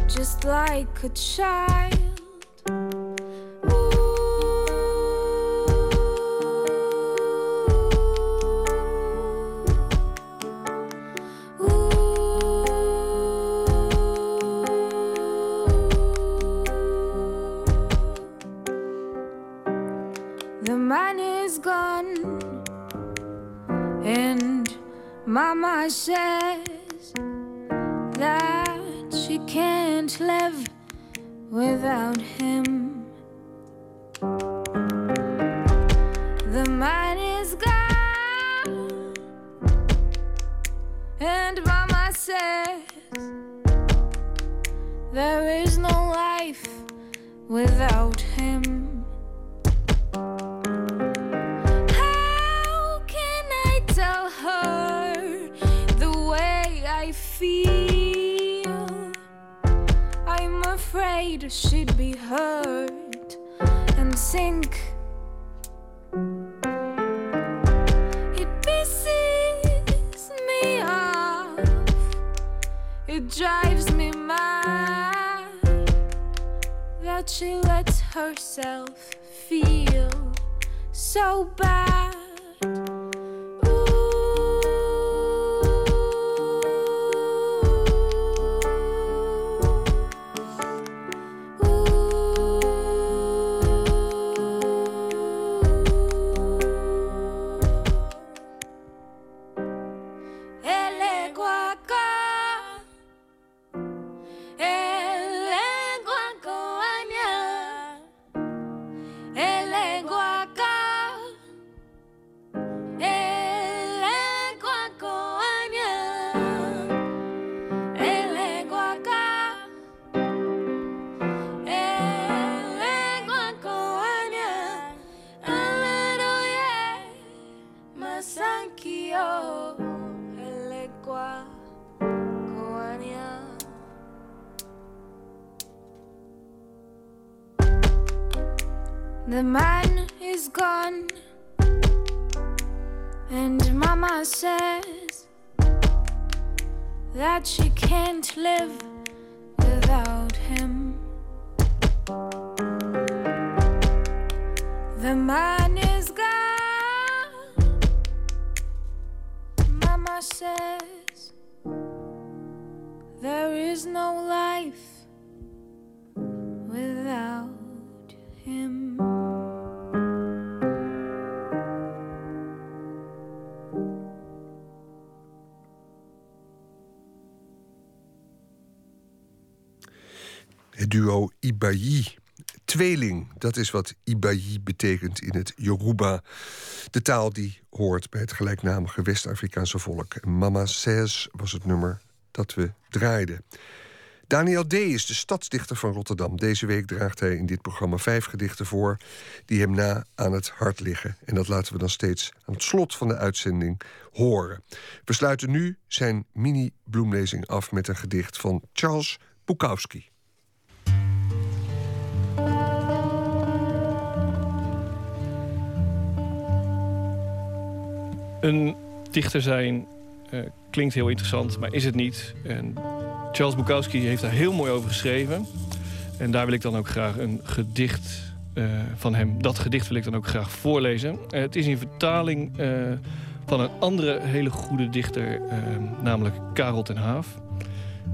just like a child. Mama that she can't live without him. The man duo Ibayi. Tweeling, dat is wat Ibayi betekent in het Yoruba. De taal die hoort bij het gelijknamige West-Afrikaanse volk. Mama Says was het nummer dat we draaiden. Daniel D. is de stadsdichter van Rotterdam. Deze week draagt hij in dit programma vijf gedichten voor... die hem na aan het hart liggen. En dat laten we dan steeds aan het slot van de uitzending horen. We sluiten nu zijn mini-bloemlezing af met een gedicht van Charles Bukowski. Een dichter zijn eh, klinkt heel interessant, maar is het niet. En Charles Bukowski heeft daar heel mooi over geschreven. En daar wil ik dan ook graag een gedicht eh, van hem. Dat gedicht wil ik dan ook graag voorlezen. Eh, het is in vertaling van een andere hele goede dichter, namelijk Karel ten Haaf.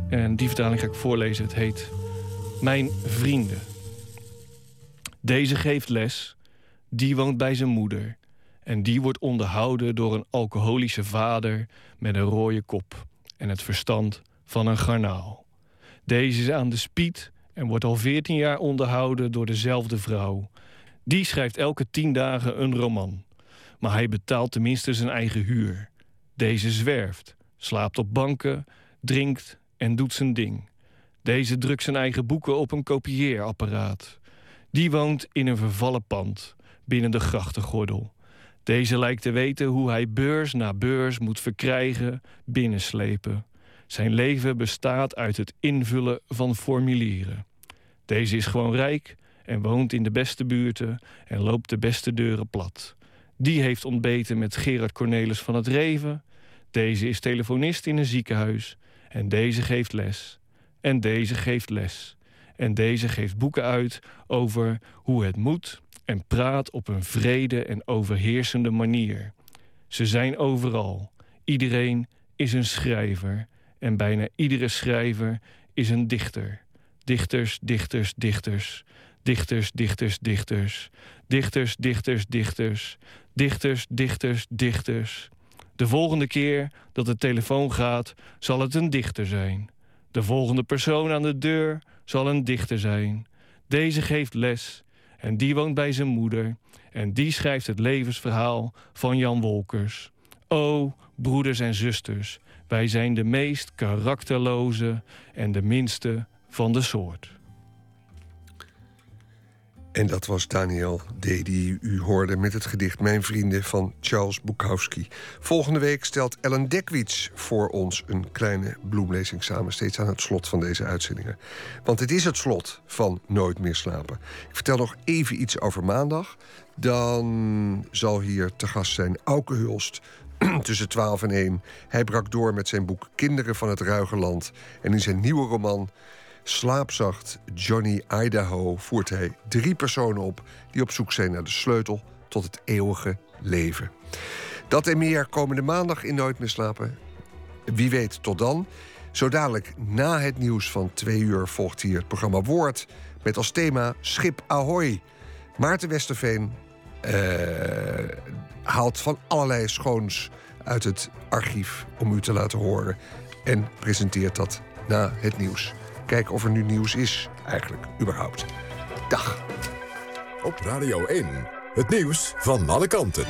En die vertaling ga ik voorlezen. Het heet Mijn Vrienden. Deze geeft les, die woont bij zijn moeder. En die wordt onderhouden door een alcoholische vader met een rode kop en het verstand van een garnaal. Deze is aan de spied en wordt al 14 jaar onderhouden door dezelfde vrouw. Die schrijft elke tien dagen een roman. Maar hij betaalt tenminste zijn eigen huur. Deze zwerft, slaapt op banken, drinkt en doet zijn ding. Deze drukt zijn eigen boeken op een kopieerapparaat. Die woont in een vervallen pand binnen de grachtengordel. Deze lijkt te weten hoe hij beurs na beurs moet verkrijgen, binnenslepen. Zijn leven bestaat uit het invullen van formulieren. Deze is gewoon rijk en woont in de beste buurten en loopt de beste deuren plat. Die heeft ontbeten met Gerard Cornelis van het Reven. Deze is telefonist in een ziekenhuis. En deze geeft les. En deze geeft les. En deze geeft boeken uit over hoe het moet en praat op een vrede en overheersende manier. Ze zijn overal. Iedereen is een schrijver. En bijna iedere schrijver is een dichter. Dichters, dichters, dichters. Dichters, dichters, dichters. Dichters, dichters, dichters. Dichters, dichters, dichters. De volgende keer dat de telefoon gaat, zal het een dichter zijn. De volgende persoon aan de deur zal een dichter zijn. Deze geeft les en die woont bij zijn moeder. En die schrijft het levensverhaal van Jan Wolkers. O, broeders en zusters, wij zijn de meest karakterloze en de minste van de soort. En dat was Daniel D. die u hoorde met het gedicht Mijn Vrienden van Charles Bukowski. Volgende week stelt Ellen Dekwits voor ons een kleine bloemlezing samen... steeds aan het slot van deze uitzendingen. Want het is het slot van Nooit meer slapen. Ik vertel nog even iets over maandag. Dan zal hier te gast zijn Auke Hulst tussen 12 en 1. Hij brak door met zijn boek Kinderen van het Ruige Land. En in zijn nieuwe roman Slaapzacht Johnny Idaho voert hij drie personen op die op zoek zijn naar de sleutel tot het eeuwige leven. Dat en meer komende maandag in Nooit meer slapen. Wie weet tot dan. Zo dadelijk na het nieuws van twee uur volgt hier het programma Woord met als thema Schip Ahoy. Maarten Westerveen eh, haalt van allerlei schoons uit het archief om u te laten horen en presenteert dat na het nieuws. Kijken of er nu nieuws is, eigenlijk, überhaupt. Dag. Op Radio 1, het nieuws van alle kanten.